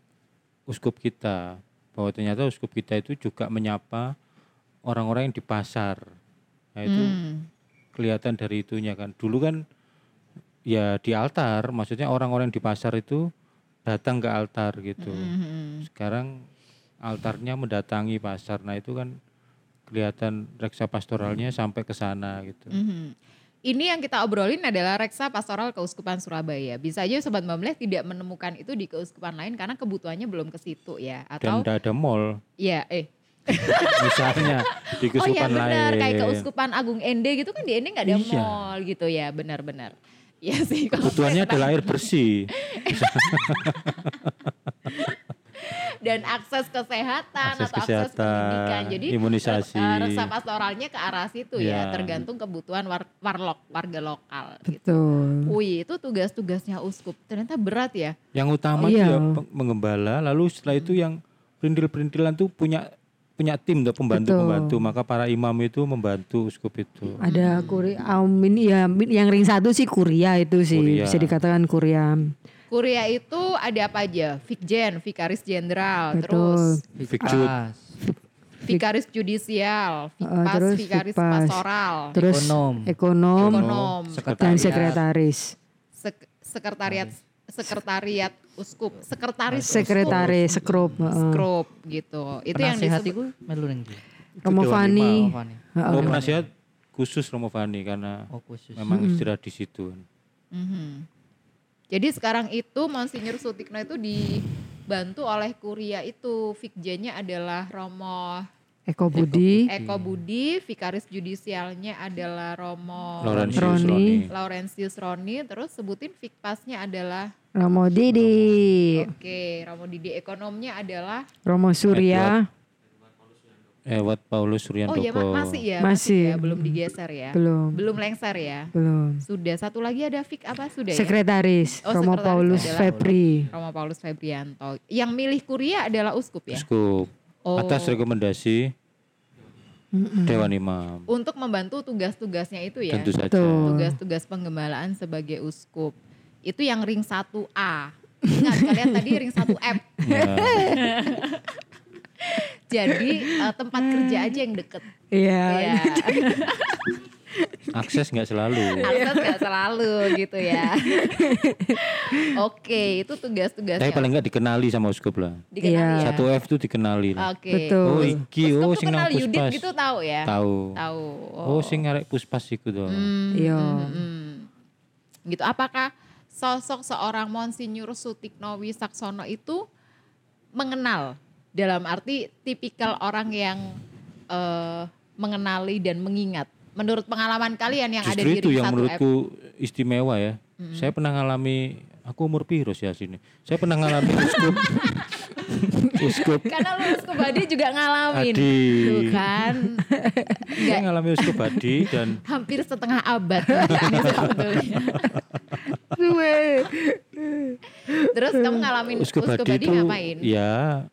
uskup kita bahwa ternyata uskup kita itu juga menyapa orang-orang yang di pasar. Nah, itu Hmm. kelihatan dari itunya kan. Dulu kan ya di altar, maksudnya orang-orang di pasar itu datang ke altar gitu. Mhm. Sekarang altarnya mendatangi pasar. Nah, itu kan kelihatan reksa pastoralnya sampai ke sana gitu. Mhm. Ini yang kita obrolin adalah reksa pastoral Keuskupan Surabaya. Bisa aja Sobat Mamleh tidak menemukan itu di keuskupan lain karena kebutuhannya belum ke situ ya. Dan Atau tidak ada mall ya eh [laughs] misalnya di Oh iya keuskupan benar lain. kayak keuskupan Agung Ende gitu kan di Ende nggak ada Iya. mall gitu ya benar-benar. Iya sih. Kebutuhannya adalah air bersih. [laughs] dan akses kesehatan Akses atau akses kesehatan, pendidikan. Jadi imunisasi. eh, pastoralnya ke arah situ ya, Ya. tergantung kebutuhan war, warlok warga lokal. Gitu. Betul. Wih itu tugas-tugasnya uskup ternyata berat ya. Yang utama Iya. itu ya peng- mengembala, lalu setelah itu yang perintil-perintilan tuh punya punya tim tuh pembantu-pembantu, maka para imam itu membantu uskup itu. Ada kuri amin ya yang ring satu sih kuria itu sih Kuria. bisa dikatakan kuria. Kuria itu ada apa aja? Vikjen, Vikaris Jenderal, terus Fikjud. Pas. Vikaris Judisial, Eh, Vikpas, terus Vikaris Vikpas. Pastoral, Terus Ekonom. ekonom, Ekonom, dan Sekretariat. sekretaris. Sek- sekretariat sekretariat uskup, sekretaris Sekretaris, sekrup. heeh. Skrup gitu. Itu yang disebut iku melu ning ndi? Romo Fani. Oh. Oh, penasihat khusus Romo Fani karena Oh, khusus. memang istirahat di situ. Mhm. Jadi sekarang itu Monsinyur Sutikno itu dibantu oleh kuria itu. Vikjennya adalah Romo Eko Budi, Eko Budi, Vikaris Judisialnya adalah Romo Laurentius Roni. Roni. Laurentius Roni, terus sebutin Vikpasnya adalah Romo Didi, oke Romo Didi. Ekonomnya adalah Romo Surya, Ewat Paulus Oh iya Suryantoko. ma- masih ya, Masih. ya, belum digeser ya. Belum. Belum lengser ya. Belum. Sudah satu lagi ada Fik apa sudah ya? Sekretaris Oh, Romo sekretaris Paulus Febri. Romo Paulus Febrianto. Yang milih kuria adalah uskup ya. Uskup. Oh. Atas rekomendasi Dewan Imam. Untuk membantu tugas-tugasnya itu ya. Tentu saja. Betul. Tugas-tugas penggembalaan sebagai uskup. Itu yang ring 1A. Ingat kalian tadi ring 1F. [laughs] Ya. Jadi eh, tempat kerja aja yang deket. Iya. Ya. [laughs] Akses nggak selalu. Akses nggak selalu gitu ya. Oke, itu tugas-tugasnya. Tapi paling nggak dikenali sama uskup lah. Dikenali Iya. ya. Satu F itu dikenali. Oke. Betul. Oh iki, Uskup oh tuh sing kenal Yudit puspas. gitu tahu ya? Tahu. Tahu. Oh sing arek puspas iku to. Hmm, Iya. hmm, hmm. Gitu. Apakah sosok seorang Monsinyur Sutikno Wisaksono itu mengenal dalam arti tipikal orang yang eh, mengenali dan mengingat? Menurut pengalaman kalian yang ada Justru di itu yang 1F. menurutku istimewa ya. Hmm. Saya pernah ngalami aku umur sih ya sini. Saya pernah ngalami uskup. [laughs] uskup Karena lu uskup Badi juga ngalamin. Adi. Tuh kan. Saya ngalami uskup Adi dan Hampir setengah abad [laughs] ini sebetulnya. Terus kamu ngalamin uskup uskup, ngapain? ya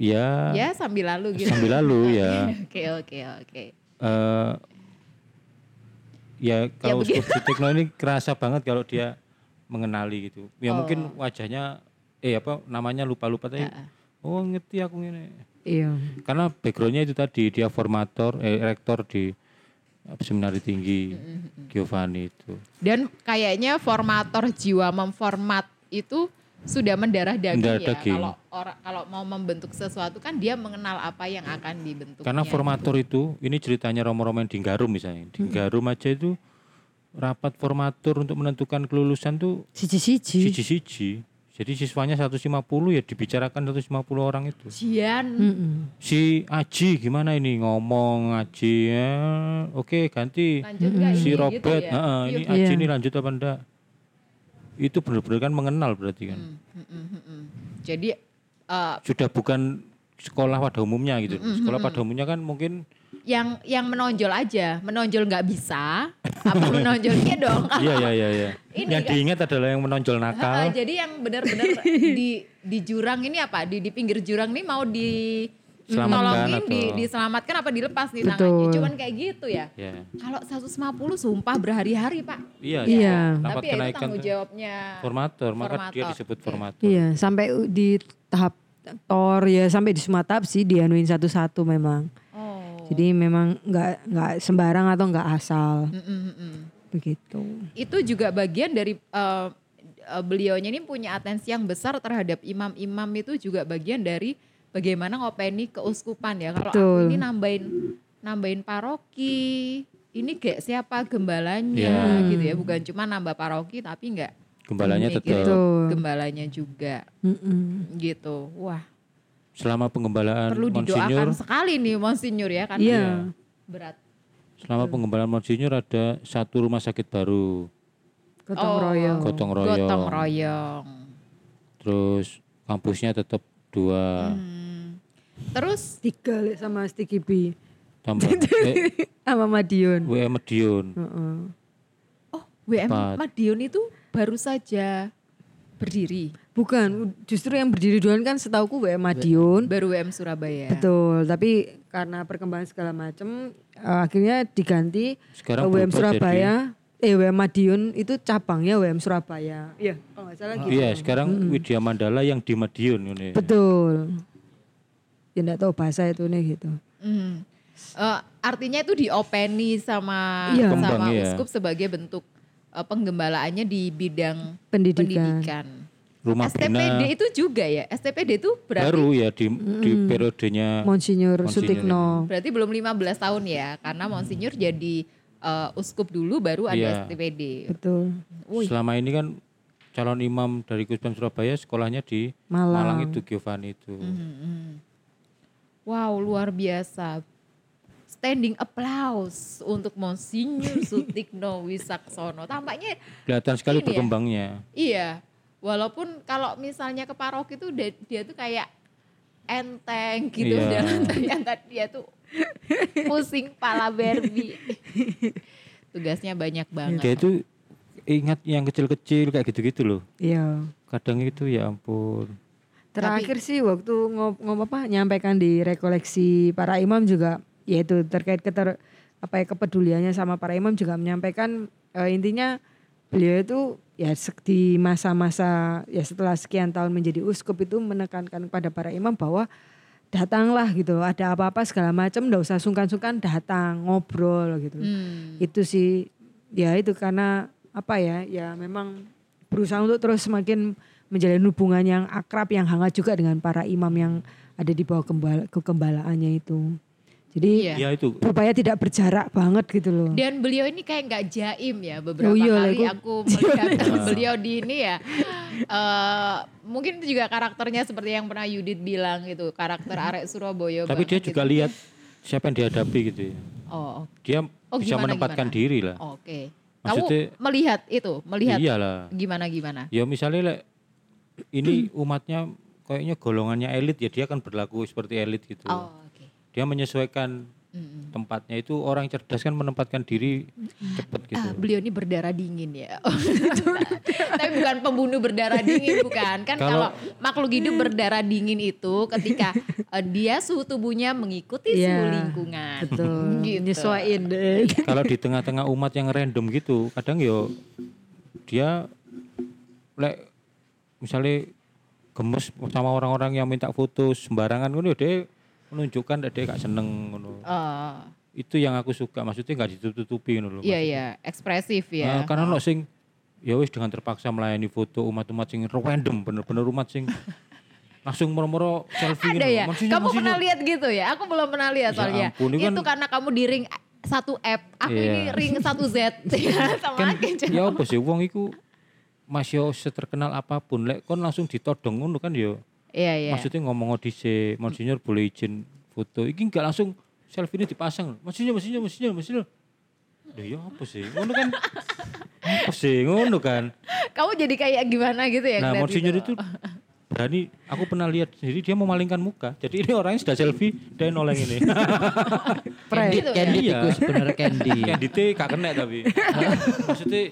ya Ya sambil lalu gitu. sambil lalu ya. [laughs] Oke oke oke. eh ya kalau begitu. uskup Sutikno ini kerasa banget kalau dia mengenali gitu. Ya Oh. mungkin wajahnya eh apa namanya lupa-lupa tapi oh ngerti aku ini. Iya. Karena backgroundnya itu tadi dia formator eh rektor di seminari tinggi Giovanni itu. Dan kayaknya formator jiwa memformat itu sudah mendarah daging Mendarah ya. daging. Kalau orang kalau mau membentuk sesuatu kan dia mengenal apa yang akan dibentuk. Karena formator itu ini ceritanya Romo-Romo yang di Garum misalnya. Di Garum aja itu rapat formatur untuk menentukan kelulusan tuh Siji-siji. siji-siji. Jadi siswanya 150 ya dibicarakan 150 orang itu. Jian. Mm-mm. Si Aji gimana ini ngomong Aji ya oke ganti Lanjut nggak si ini Robert gitu ya? "Heeh, ini Yuk. Aji Iya. ini lanjut apa enggak itu benar-benar kan mengenal berarti kan? Mm, mm, mm, mm. Jadi eh, sudah bukan sekolah pada umumnya gitu. Sekolah pada umumnya kan mungkin yang yang menonjol aja, menonjol nggak bisa, apa [laughs] menonjolnya dong? [laughs] iya iya iya iya. [laughs] Ini yang kan- diingat adalah yang menonjol nakal. jadi yang benar-benar di di jurang ini apa? Di di pinggir jurang ini mau di Selamatkan nolongin, atau- di, diselamatkan apa dilepas nih Betul. tangannya? Cuman kayak gitu ya. ya Kalau 150 sumpah berhari-hari pak. iya Iya. rapat Tapi ya itu kenaikan tanggung jawabnya. formator maka dia Formator, disebut formator Iya, sampai u- di tahap tor ya sampai di semua tahap sih dianuin satu-satu memang. Oh. Jadi memang nggak nggak sembarang atau nggak asal Mm, mm, mm, begitu. Itu juga bagian dari eh, eh, beliaunya ini punya atensi yang besar terhadap imam-imam itu juga bagian dari bagaimana ngopeni keuskupan ya. Kalau aku ini nambahin nambahin paroki, ini kayak siapa gembalanya Iya. gitu ya, bukan cuma nambah paroki tapi enggak gembalanya tetap Betul. gembalanya juga Mm-mm. gitu. Wah, selama pengembalaan perlu Monsinyur didoakan sekali nih Monsinyur ya karena Iya. berat. selama pengembalaan Monsinyur ada satu rumah sakit baru Gotong Oh. royong. gotong royong Gotong royong. terus kampusnya tetap dua Hmm. Terus Tiga sama Sticky B tambah [laughs] eh, sama Madiun. WM Medion Heeh. oh WM Empat. Madiun itu baru saja berdiri. Bukan, justru yang berdiri duluan kan setauku WM Madiun. Baru WM Surabaya. Betul, tapi karena perkembangan segala macam eh, akhirnya diganti Sekarang ke WM Surabaya. Eh WM Madiun itu cabangnya WM Surabaya. Iya, kalau nggak salah gitu. iya sekarang Widya Mandala yang di Medion ini Betul. Ya enggak tahu bahasa itu nih gitu. Hmm. Eh, artinya itu diopeni sama Iya. sama Kembang, iya. uskup sebagai bentuk eh, penggembalaannya di bidang Pendidikan. pendidikan. rumah STPD bina itu juga ya. STPD itu berarti baru ya di di periodenya Monsinyur Monsinyur Sutikno. berarti belum 15 tahun ya karena Monsinyur jadi eh, uskup dulu baru ada Iya. STPD. Betul. selama ini kan calon imam dari Kuspan Surabaya sekolahnya di Malang. Malang itu Giovanni itu Hmm. Wow, luar biasa. Standing applause untuk Monsinyur [laughs] Sutikno Wisaksono. Tampaknya kelihatan sekali Ini ya. berkembangnya iya, walaupun kalau misalnya ke paroki itu dia, dia tuh kayak enteng gitu Iya. dan ternyata dia tuh pusing pala Barbie. Tugasnya banyak banget. Dia itu ingat yang kecil-kecil kayak gitu-gitu loh. Iya. Kadang itu ya ampun. Terakhir sih waktu ngop apa nyampaikan di rekoleksi para imam juga yaitu terkait keter apa ya kepeduliannya sama para imam juga menyampaikan eh, intinya beliau itu ya di masa-masa ya setelah sekian tahun menjadi uskup itu menekankan kepada para imam bahwa datanglah gitu ada apa-apa segala macam ndak usah sungkan-sungkan datang ngobrol gitu Hmm. itu sih ya itu karena apa ya ya memang berusaha untuk terus semakin menjalin hubungan yang akrab yang hangat juga dengan para imam yang ada di bawah kembala, kegembalaannya itu jadi Iya. Ya itu. supaya tidak berjarak banget gitu loh Dan beliau ini kayak nggak jaim ya beberapa Oh iya kali aku- [laughs] aku melihat beliau di ini ya. eh mungkin itu juga karakternya seperti yang pernah Yudit bilang gitu, karakter arek Surabaya. Tapi dia juga gitu. lihat siapa yang dihadapi gitu ya. Oh, Dia Oh, bisa gimana, menempatkan gimana? diri lah. oke. Kamu Maksudnya- melihat itu, melihat Iyalah. gimana gimana? Ya misalnya ini umatnya kayaknya golongannya elit ya dia akan berlaku seperti elit gitu. Oh, oke. Dia menyesuaikan Mm-mm. tempatnya itu orang cerdas kan menempatkan diri cepat gitu. Ah, beliau ini berdarah dingin ya. Oh, [laughs] Tapi bukan pembunuh berdarah dingin bukan. Kan kalau Kalau- makhluk hidup berdarah dingin itu ketika eh, dia suhu tubuhnya mengikuti suhu Iya, lingkungan. betul [laughs] Gitu. nyesuaiin deh [laughs] Kalau di tengah-tengah umat yang random gitu, kadang yo dia lek misalnya gemes sama orang-orang yang minta foto sembarangan ngono dia menunjukkan dia gak seneng ngono. Oh, Itu yang aku suka, maksudnya gak ditutup-tutupi ngono loh. iya iya, ekspresif ya. Nah, karena ono sing ya wis dengan terpaksa melayani foto umat-umat sing random, bener-bener umat sing [laughs] langsung moro-moro selfie Ada ya? Kamu pernah monsinyur. lihat gitu ya? Aku belum pernah lihat Ya soalnya. ampun, itu itu kan- karena kamu di ring satu app, aku Iya. ini ring satu Z. [laughs] Sama kan aja. ya apa sih wong iku masih seterkenal apa pun lek kon langsung ditodong ngono kan ya Iya iya. maksudnya ngomong dhisik monsinyur boleh izin foto. Iki enggak langsung selfie ini dipasang monsinyur monsinyur monsinyur monsinyur. Loh ya apa sih? Ngono kan? Apa sih? Ngono kan? Kamu jadi kayak gimana gitu ya? nah monsinyur gitu? itu berani aku pernah lihat sendiri dia memalingkan muka. Jadi ini orangnya sudah selfie dia noleng ini. Candy, ya? candy tikus bener candy. kayak dite gak kena tapi. [laughs] Maksudnya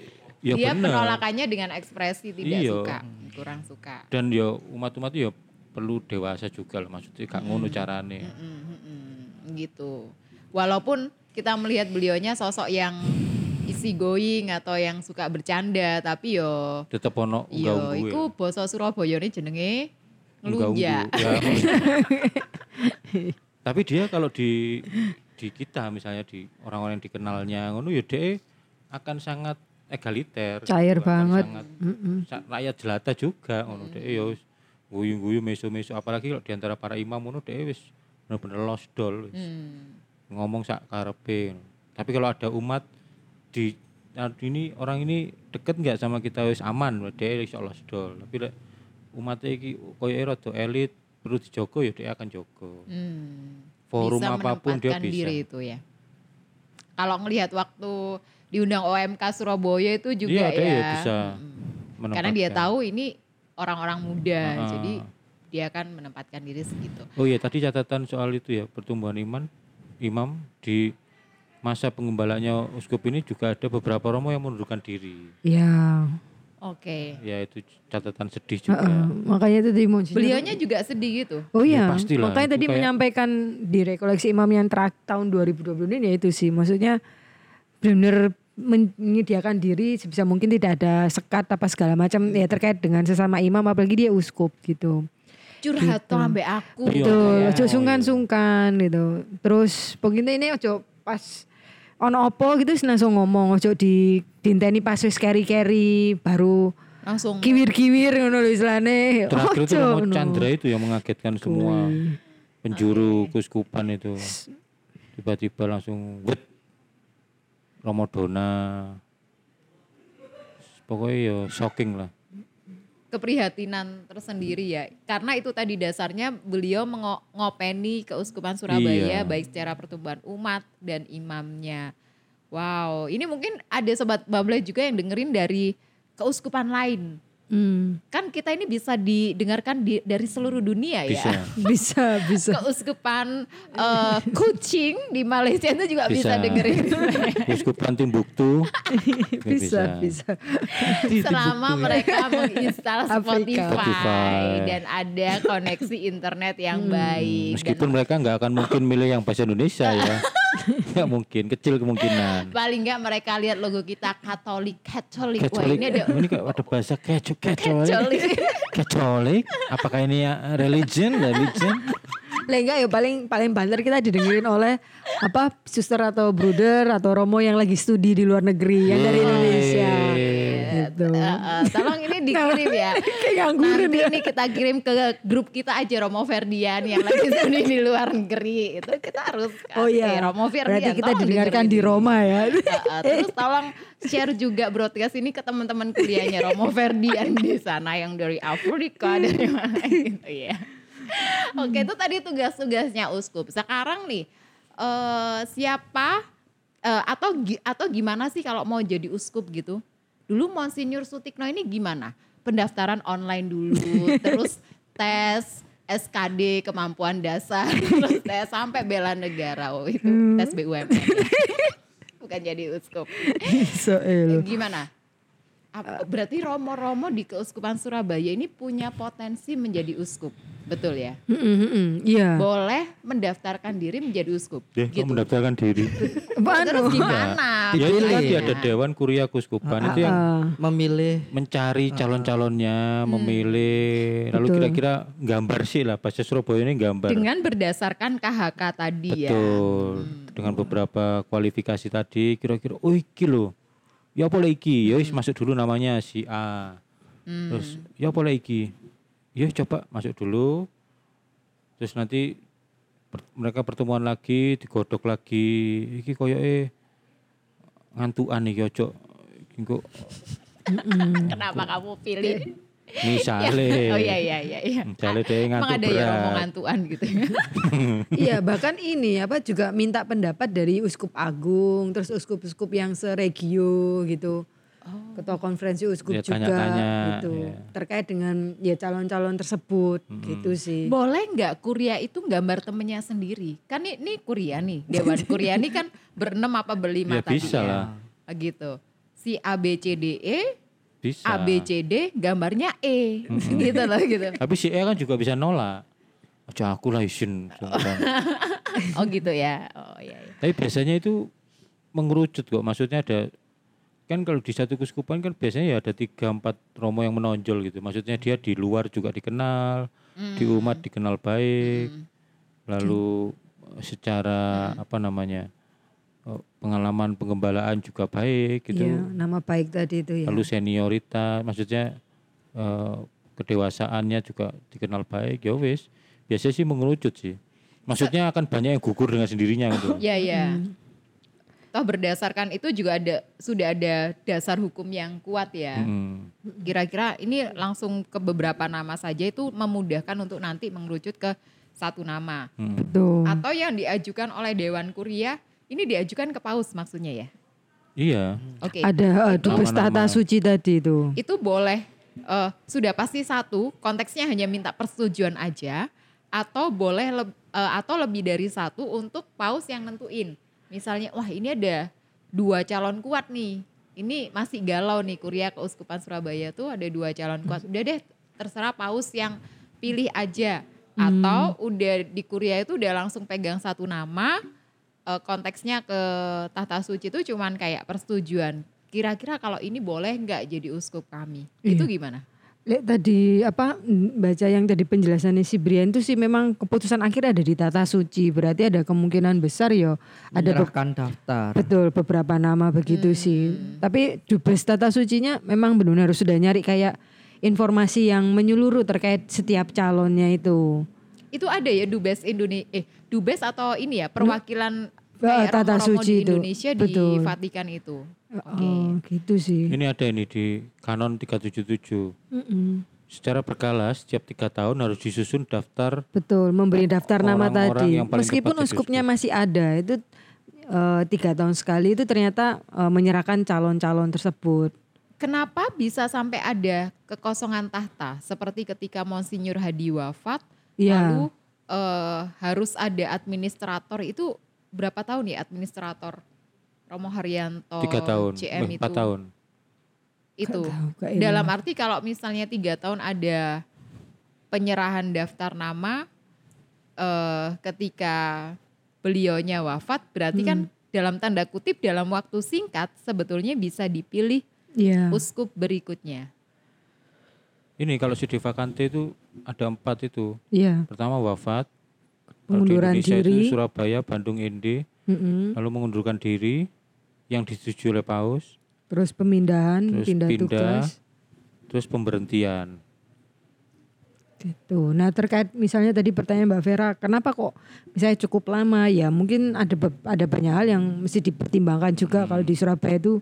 ya dia bener penolakannya dengan ekspresi tidak Iya. suka, kurang suka. dan ya umat-umat ya perlu dewasa juga lah maksudnya gak ngono carane Mm, mm, mm, gitu. Walaupun kita melihat beliaunya sosok yang easy going atau yang suka bercanda, tapi yo tetep ono yo iku basa Surabaya ini jenenge ngelunjak. Ya. [laughs] tapi dia kalau di di kita misalnya di orang-orang yang dikenalnya ngono ya dia akan sangat egaliter Cair banget. sangat Mm-mm. sa- rakyat jelata juga ngono dia ya wis guyu-guyu meso-meso apalagi kalau di antara para imam ngono dia wis bener-bener lost doll wis. Hmm. ngomong sak karepe. Tapi kalau ada umat di nah, ini orang ini deket nggak sama kita wis aman, iso lost doll. Tapi lek umat iki koyo rada elit perlu dijogo ya dia akan jogo. Hmm. Forum bisa apa pun dia bisa. diri itu ya. Kalau ngelihat waktu diundang OMK Surabaya itu juga Iya, ya. ya bisa Mm-mm. Karena dia tahu ini orang-orang muda, Ah. jadi dia akan menempatkan diri segitu. Oh iya tadi catatan soal itu ya pertumbuhan iman imam di masa penggembalanya uskup ini juga ada beberapa romo yang mundurkan diri. ya Oke. Ya itu catatan sedih juga. Heeh, makanya itu Monsinyur- Beliaunya juga sedih gitu. Oh Ya, iya, pastilah. makanya Itu tadi kayak- menyampaikan di rekoleksi imam yang terakhir tahun 2020 ini ya itu sih, maksudnya benar menyediakan diri sebisa mungkin tidak ada sekat apa segala macam ya terkait dengan sesama imam apalagi dia uskup gitu. Curhat tuh ambek aku. Betul, ojo sungkan-sungkan gitu. Terus pokoknya ini ojo pas ono opo gitu langsung ngomong ojo di dinteni pas wis keri-keri baru Langsung kiwir-kiwir ngono lho istilahnya. Terakhir itu Romo ngono. Chandra itu yang mengagetkan semua penjuru kuskupan itu. Tiba-tiba langsung wet Romo Dona. Pokoknya ya shocking lah. keprihatinan tersendiri ya. Karena itu tadi dasarnya beliau mengopeni keuskupan Surabaya Iya. baik secara pertumbuhan umat dan imamnya. Wow, ini mungkin ada sobat Bumble juga yang dengerin dari keuskupan lain. Hmm, Kan kita ini bisa didengarkan di, dari seluruh dunia Bisa. ya. [laughs] bisa bisa. Keuskupan eh, Kucing di Malaysia itu juga bisa, Bisa. dengerin. [laughs] Uskupan Timbuktu juga [laughs] bisa bisa. Selama mereka menginstal. Spotify, Spotify. dan ada koneksi internet yang baik. Dan Meskipun mereka nggak akan mungkin milih yang bahasa Indonesia ya. Nggak mungkin, kecil kemungkinan. [laughs] paling nggak mereka lihat logo kita Katolik, Katolik. Wah ini ada ini kok ada bahasa kecolik. Katolik. Kecolik, [laughs] apakah ini ya religion, religion? Lah enggak ya paling paling banter kita didengerin oleh apa suster atau brother atau romo yang lagi studi di luar negeri yang dari Indonesia. Gitu. Eh, eh, tolong ini dikirim ya. [laughs] Nanti ya. ini kita kirim ke grup kita aja Romo Ferdian yang lagi [laughs] studi di luar negeri. Itu kita harus Oh kasih iya. Romo Ferdian. Berarti kita didengarkan di. Roma ya. [laughs] Terus tolong share juga broadcast ini ke teman-teman kuliahnya Romo Ferdian di sana yang dari Afrika dari mana gitu ya. Oke itu tadi tugas-tugasnya uskup. Sekarang nih eh, siapa eh, atau atau gimana sih kalau mau jadi uskup gitu? Dulu Monsinyur Sutikno ini gimana? Pendaftaran online dulu, [laughs] terus tes SKD kemampuan dasar, [laughs] terus tes sampai bela negara. Oh itu tes BUMN. [laughs] Bukan jadi uskup. So. Gimana? Berarti Romo-Romo di Keuskupan Surabaya ini punya potensi menjadi uskup, betul ya? Mm, mm, mm, mm. Iya. Boleh mendaftarkan diri menjadi uskup, Dia gitu. mendaftarkan diri. [laughs] Terus [laughs] gimana? Ya itu Pilih. tadi ada Dewan Kuria Kuskupan itu yang Ah, memilih mencari calon-calonnya, memilih, lalu Betul. kira-kira gambar sih lah bahasa Surabaya ini gambar. Dengan berdasarkan KHK tadi ya. Betul. Dengan beberapa kualifikasi tadi kira-kira oh iki lho. Ya apa lah iki? Ya wis masuk dulu namanya si A. Hmm. Terus ya apa lah iki? Ya coba masuk dulu. Terus nanti per- mereka pertemuan lagi, digodok lagi. Iki koyoke ngantukan iki ojo. Iki kok Kenapa kamu pilih? Misale. [laughs] Oh iya iya iya. iya. Misale dia Emang ngantuk ada ya berat. omongan tuan gitu ya. [laughs] Iya bahkan ini apa juga minta pendapat dari uskup agung terus uskup-uskup yang seregio gitu ketua konferensi uskup Ya, juga tanya-tanya, gitu ya. terkait dengan ya calon-calon tersebut gitu sih Boleh nggak kuria itu gambar temennya sendiri? Kan ini, ini kuria nih, Dewan Kuria ini kan berenam apa berlima Ya, tadi bisa ya. lah. Gitu. Si A B C D E, Bisa. A B C D gambarnya E. [laughs] gitu loh gitu. Tapi si E kan juga bisa nolak. Aja aku lah izin. [laughs] Oh gitu ya. Oh iya. iya. Tapi biasanya itu mengerucut kok. Maksudnya ada kan kalau di satu kuskupan kan biasanya ya ada tiga empat romo yang menonjol gitu. Maksudnya dia di luar juga dikenal, di umat dikenal baik, lalu eh, secara apa namanya pengalaman penggembalaan juga baik gitu. Iya, nama baik tadi itu ya Lalu senioritas, maksudnya eh, kedewasaannya juga dikenal baik. Ya wis, biasanya sih mengerucut sih. Maksudnya akan banyak yang gugur dengan sendirinya gitu. [laughs] Iya iya. Toh berdasarkan itu juga ada sudah ada dasar hukum yang kuat ya. Mm. Kira-kira ini langsung ke beberapa nama saja itu memudahkan untuk nanti mengerucut ke satu nama. Mm. betul Atau yang diajukan oleh Dewan Kuria ini diajukan ke paus maksudnya ya. Iya. Oke. ada uh, dubes tata suci tadi itu Itu boleh eh, sudah pasti satu konteksnya hanya minta persetujuan aja atau boleh leb- eh, atau lebih dari satu untuk paus yang nentuin. Misalnya wah ini ada dua calon kuat nih. Ini masih galau nih Kuria Keuskupan Surabaya tuh ada dua calon kuat. Udah deh terserah paus yang pilih aja. Atau udah di Kuria itu udah langsung pegang satu nama eh, konteksnya ke tahta suci itu cuman kayak persetujuan. Kira-kira kalau ini boleh nggak jadi uskup kami? Itu gimana? Lihat tadi apa baca yang tadi penjelasannya si Brian itu sih memang keputusan akhir ada di tata suci berarti ada kemungkinan besar ya ada be- menyerahkan daftar. betul beberapa nama begitu sih tapi dubes tata sucinya memang benar harus sudah nyari kayak informasi yang menyeluruh terkait setiap calonnya itu Itu ada ya dubes Indonesia eh dubes atau ini ya perwakilan kayak Tata Suci di itu. Indonesia di Betul. Vatikan itu. Oke. oh gitu sih Ini ada ini di Kanon 377. Mm-mm. Secara berkala setiap tiga tahun harus disusun daftar Betul, memberi daftar nama Orang-orang tadi. yang paling Meskipun uskupnya masih ada, itu eh, tiga tahun sekali itu ternyata eh, menyerahkan calon-calon tersebut. kenapa bisa sampai ada kekosongan tahta seperti ketika Monsinyur Hadi wafat Iya. lalu eh, harus ada administrator itu berapa tahun ya administrator Romo Haryanto tiga tahun, CM itu empat tahun. itu dalam arti kalau misalnya tiga tahun ada penyerahan daftar nama eh, ketika beliaunya wafat berarti kan Hmm. dalam tanda kutip dalam waktu singkat sebetulnya bisa dipilih Iya. uskup berikutnya. Ini kalau studi vakante itu ada empat itu. Iya. Pertama wafat. Di Pengunduran Indonesia diri. itu Surabaya, Bandung, Ende. Mm-mm. Lalu mengundurkan diri yang disetujui oleh Paus. Terus pemindahan, Terus pindah, pindah. tugas. Terus pemberhentian. Gitu. Nah terkait misalnya tadi pertanyaan Mbak Vera, kenapa kok misalnya cukup lama? Ya mungkin ada ada banyak hal yang mesti dipertimbangkan juga Hmm. kalau di Surabaya itu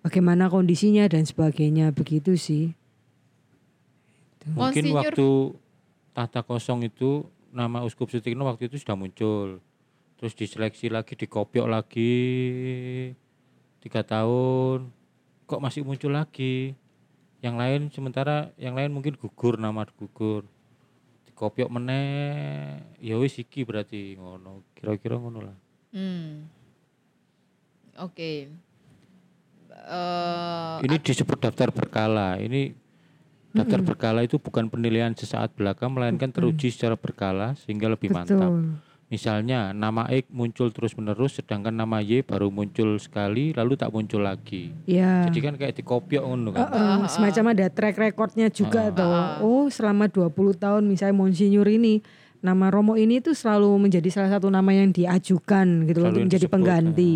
bagaimana kondisinya dan sebagainya begitu sih. Mungkin Monsinyur- waktu tahta kosong itu nama Uskup Sutikno waktu itu sudah muncul. Terus diseleksi lagi, dikopiok lagi tiga tahun. Kok masih muncul lagi? Yang lain sementara yang lain mungkin gugur nama gugur. Dikopiok meneh, ya wis iki berarti ngono. Kira-kira ngono lah. Hmm. Oke. Eh, Ini disebut daftar berkala. Ini daftar berkala itu bukan penilaian sesaat belaka melainkan teruji secara berkala sehingga lebih mantap. Betul. Misalnya nama X muncul terus-menerus sedangkan nama Y baru muncul sekali lalu tak muncul lagi. Ya. Jadi kan kayak dikopiok ngono kan. Heeh, semacam ada track recordnya juga toh. Oh selama 20 tahun misalnya Monsinyur ini nama Romo ini tuh selalu menjadi salah satu nama yang diajukan gitu loh untuk menjadi disebut, pengganti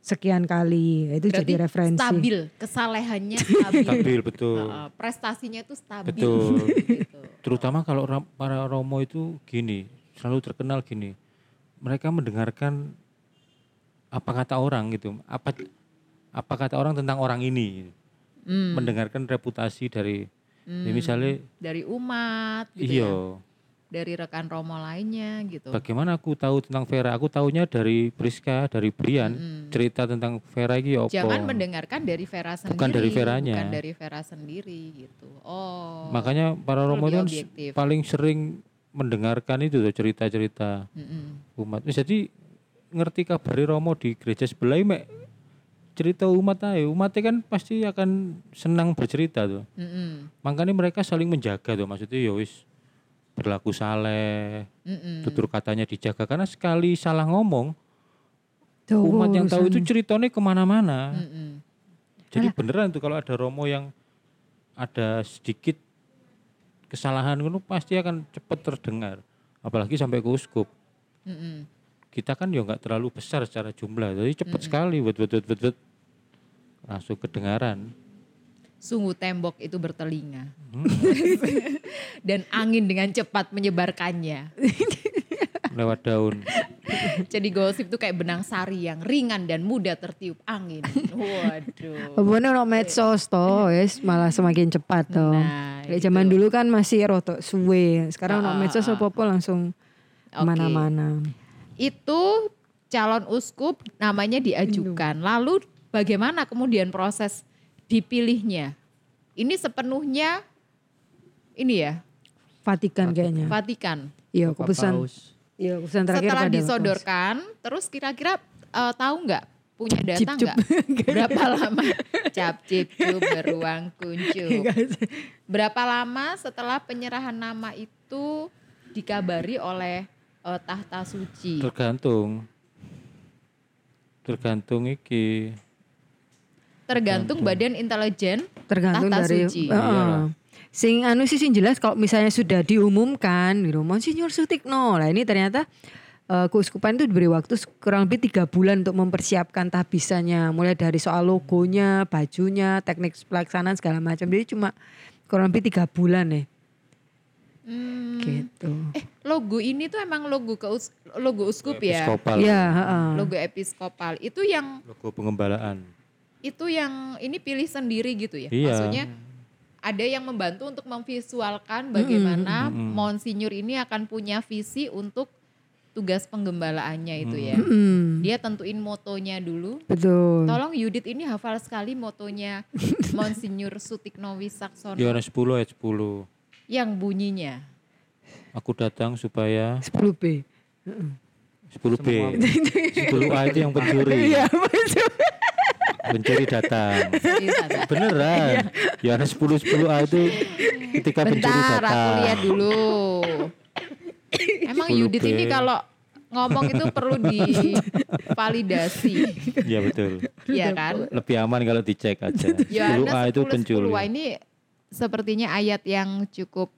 sekian kali. Itu berarti jadi referensi. stabil, kesalehannya [laughs] stabil. Stabil betul. Heeh, prestasinya itu stabil. Betul. [laughs] Gitu. Terutama kalau para Romo itu gini, selalu terkenal gini. Mereka mendengarkan apa kata orang gitu. Apa apa kata orang tentang orang ini. Hmm. Mendengarkan reputasi dari ya misalnya Dari umat gitu ya. Dari rekan Romo lainnya gitu. Bagaimana aku tahu tentang Vera? Aku tahunya dari Priska, dari Brian. Cerita tentang Vera ini apa? Jangan mendengarkan dari Vera sendiri. Bukan dari Veranya. Bukan dari Vera sendiri gitu. Oh. Makanya para Romo itu kan objektif. paling sering mendengarkan itu tuh cerita-cerita Mm-mm. umat. Jadi ngerti kabar Romo di gereja sebelah mek cerita umat aja. Umatnya kan pasti akan senang bercerita tuh. Mm-mm. Makanya mereka saling menjaga tuh. Maksudnya ya wis berlaku saleh, Mm-mm. tutur katanya dijaga. Karena sekali salah ngomong, Tuh, umat yang tahu itu ceritanya ke mana-mana. Mm-mm. Jadi beneran tuh kalau ada Romo yang ada sedikit kesalahan itu pasti akan cepat terdengar. Apalagi sampai ke uskup. Mm-mm. Kita kan ya nggak terlalu besar secara jumlah, jadi cepat sekali bet bet bet bet bet. langsung kedengaran. Sungguh tembok itu bertelinga. Hmm. [laughs] Dan angin dengan cepat menyebarkannya. [laughs] lewat daun. Jadi gosip itu kayak benang sari yang ringan dan mudah tertiup angin. Waduh. Hubungannya ono medsos toh, yes, malah semakin cepat toh. Nah, Kayak zaman dulu kan masih rotok suwe. Sekarang ono Ah, medsos ah, apa-apa langsung Oke. mana-mana. Itu calon uskup namanya diajukan. Lalu bagaimana kemudian proses dipilihnya? Ini sepenuhnya ini ya, Vatikan kayaknya. Vatikan. Iya, keputusan. Paus. Iya, keputusan terakhir Setelah pada disodorkan, terus kira-kira eh, tahu nggak punya data nggak berapa [laughs] lama cap cip cup beruang kuncup berapa lama setelah penyerahan nama itu dikabari oleh eh, tahta suci Tergantung. Tergantung iki. Tergantung badan intelijen tergantung tahta dari suci. Heeh. Iyalah. sing anu sih sing jelas kalau misalnya sudah diumumkan gitu Monsinyur Sutikno lah ini ternyata eh, keuskupan itu diberi waktu kurang lebih tiga bulan untuk mempersiapkan tahbisannya mulai dari soal logonya bajunya teknik pelaksanaan segala macam jadi cuma kurang lebih tiga bulan ya Hmm, gitu eh logo ini tuh emang logo ke logo uskup ya Episkopal. ya heeh. logo episkopal itu yang Logo pengembalaan. Itu yang ini pilih sendiri gitu ya Iya. maksudnya ada yang membantu untuk memvisualkan bagaimana Mm-mm. Monsinyur ini akan punya visi untuk tugas penggembalaannya itu ya. Hmm, Dia tentuin motonya dulu. betul. Tolong Yudit ini hafal sekali motonya [laughs] Monsinyur Sutikno Wisaksono Yohanes 10 ayat 10. yang bunyinya. Aku datang supaya 10B. 10B. 10A itu yang pencuri. Iya, betul. Pencuri datang. Serius, Anda? Beneran. Yohanes 10 10A itu ketika pencuri Bentar, aku datang. lihat dulu. Emang 10B. Yudit ini kalau ngomong itu perlu divalidasi, Iya betul. ya kan? Lebih aman kalau dicek aja. [laughs] 10A Yohanes itu 10, pencuri. 10. Wah, ini sepertinya ayat yang cukup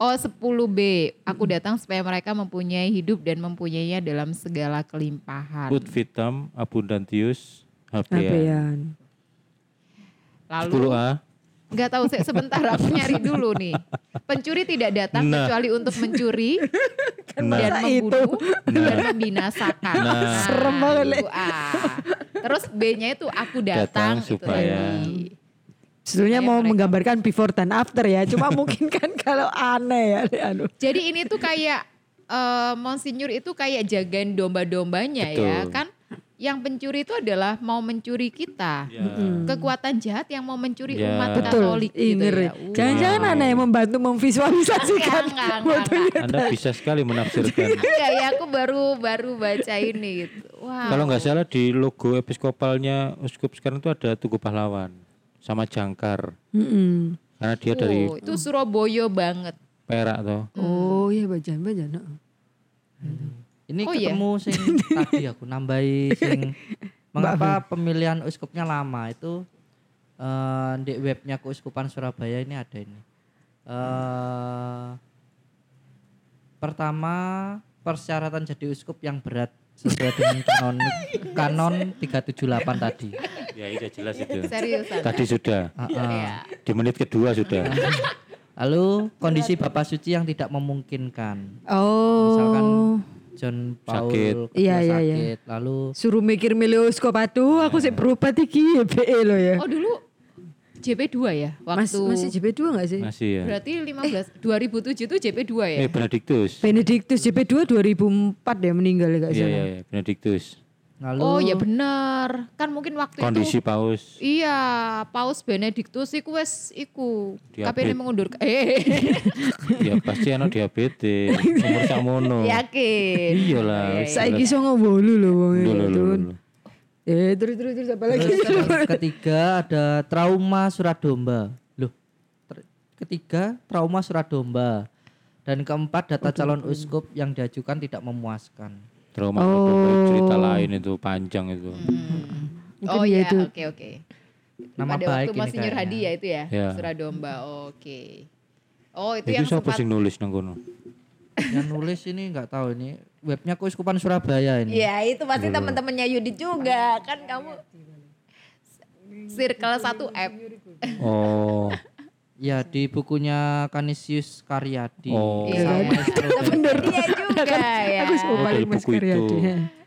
Oh 10b, aku datang supaya mereka mempunyai hidup dan mempunyainya dalam segala kelimpahan. Ut vitam abundantius Abean. Lalu 10A. nggak tahu se- sebentar aku [laughs] nyari dulu nih. Pencuri tidak datang Nah. kecuali untuk mencuri dan masa membunuh Nah. dan membinasakan. Nah. Serem banget, Le. itu A. Terus B-nya itu aku Datang datang, itu supaya- tadi. Sebetulnya mau mereka- menggambarkan before dan after ya. Cuma [laughs] mungkin kan kalau aneh ya. Anu. Jadi ini tuh kayak eh, Monsinyur itu kayak jagain domba-dombanya ya kan. Yang pencuri itu adalah mau mencuri kita. Ya. Kekuatan jahat yang mau mencuri Ya. umat Betul. Katolik gitu ya. Jangan-jangan Wow. aneh yang membantu memvisualisasikan Enggak, enggak, fotonya. Anda bisa sekali menafsirkan. Enggak [laughs] ya, aku baru baru baca ini gitu. Wow. Kalau nggak salah di logo episkopalnya uskup sekarang itu ada Tugu Pahlawan sama jangkar. Mm-mm. Karena dia dari Oh, itu Surabaya banget. Perak toh. Oh iya bajan bajan. Ini Oh, iya? ketemu sing [laughs] tadi aku nambahi sing mengapa pemilihan uskupnya lama itu eh di webnya keuskupan Surabaya ini ada ini. eh pertama persyaratan jadi uskup yang berat sesuai dengan [laughs] kanon kanon 378 tadi. Ya itu jelas itu. Seriusan. Tadi sudah. Ah, ah. Iya. Di menit kedua sudah. Lalu kondisi Bapak Suci yang tidak memungkinkan. Oh. Misalkan John Paul Sakit. Iya, iya, iya. sakit, lalu Suruh mikir milioskop aduh aku sih berobat iki BE lo ya. Oh dulu JP2 ya Mas, waktu masih JP2 enggak sih? Masih ya. berarti 15 2007 itu JP2 ya. Eh Benediktus. Benediktus JP2 2004 ya meninggal ya enggak Iya salah. iya iya, Benediktus. Lalu Oh ya benar. Kan mungkin waktu Kondisi itu paus. Iya, Paus Benediktus iku wes iku. Diabetes. Kapene mengundurkan. Eh, [laughs] ya pasti ana diabetes. Umur sakmono. yakin. Iya lah. Iya, wis Saiki jelas. songo bolu lho wong itu. Eh terus terus terus apa lagi? Terus ketiga ada trauma surat domba. Loh. ter- ketiga trauma surat domba. Dan keempat data calon uskup yang diajukan tidak memuaskan. Trauma Oh. itu cerita lain itu panjang itu. Mungkin Oh ya iya, itu. oke oke. Nama Pada baik waktu ini Monsinyur. Hadi ya itu ya, Ya. Suradomba. Oke. Oh, itu Itu yang siapa sempat sing nulis nang kono? Yang nulis ini nggak tahu ini webnya keuskupan Surabaya ini. Ya, itu pasti teman-temannya Yudi juga. Kan kamu Circle 1 F. Oh. Ya di bukunya Canisius Karyadi. Oh. Iya. Bener. Iya juga ya. Aku suka Oh, paling Mas itu. Karyadi.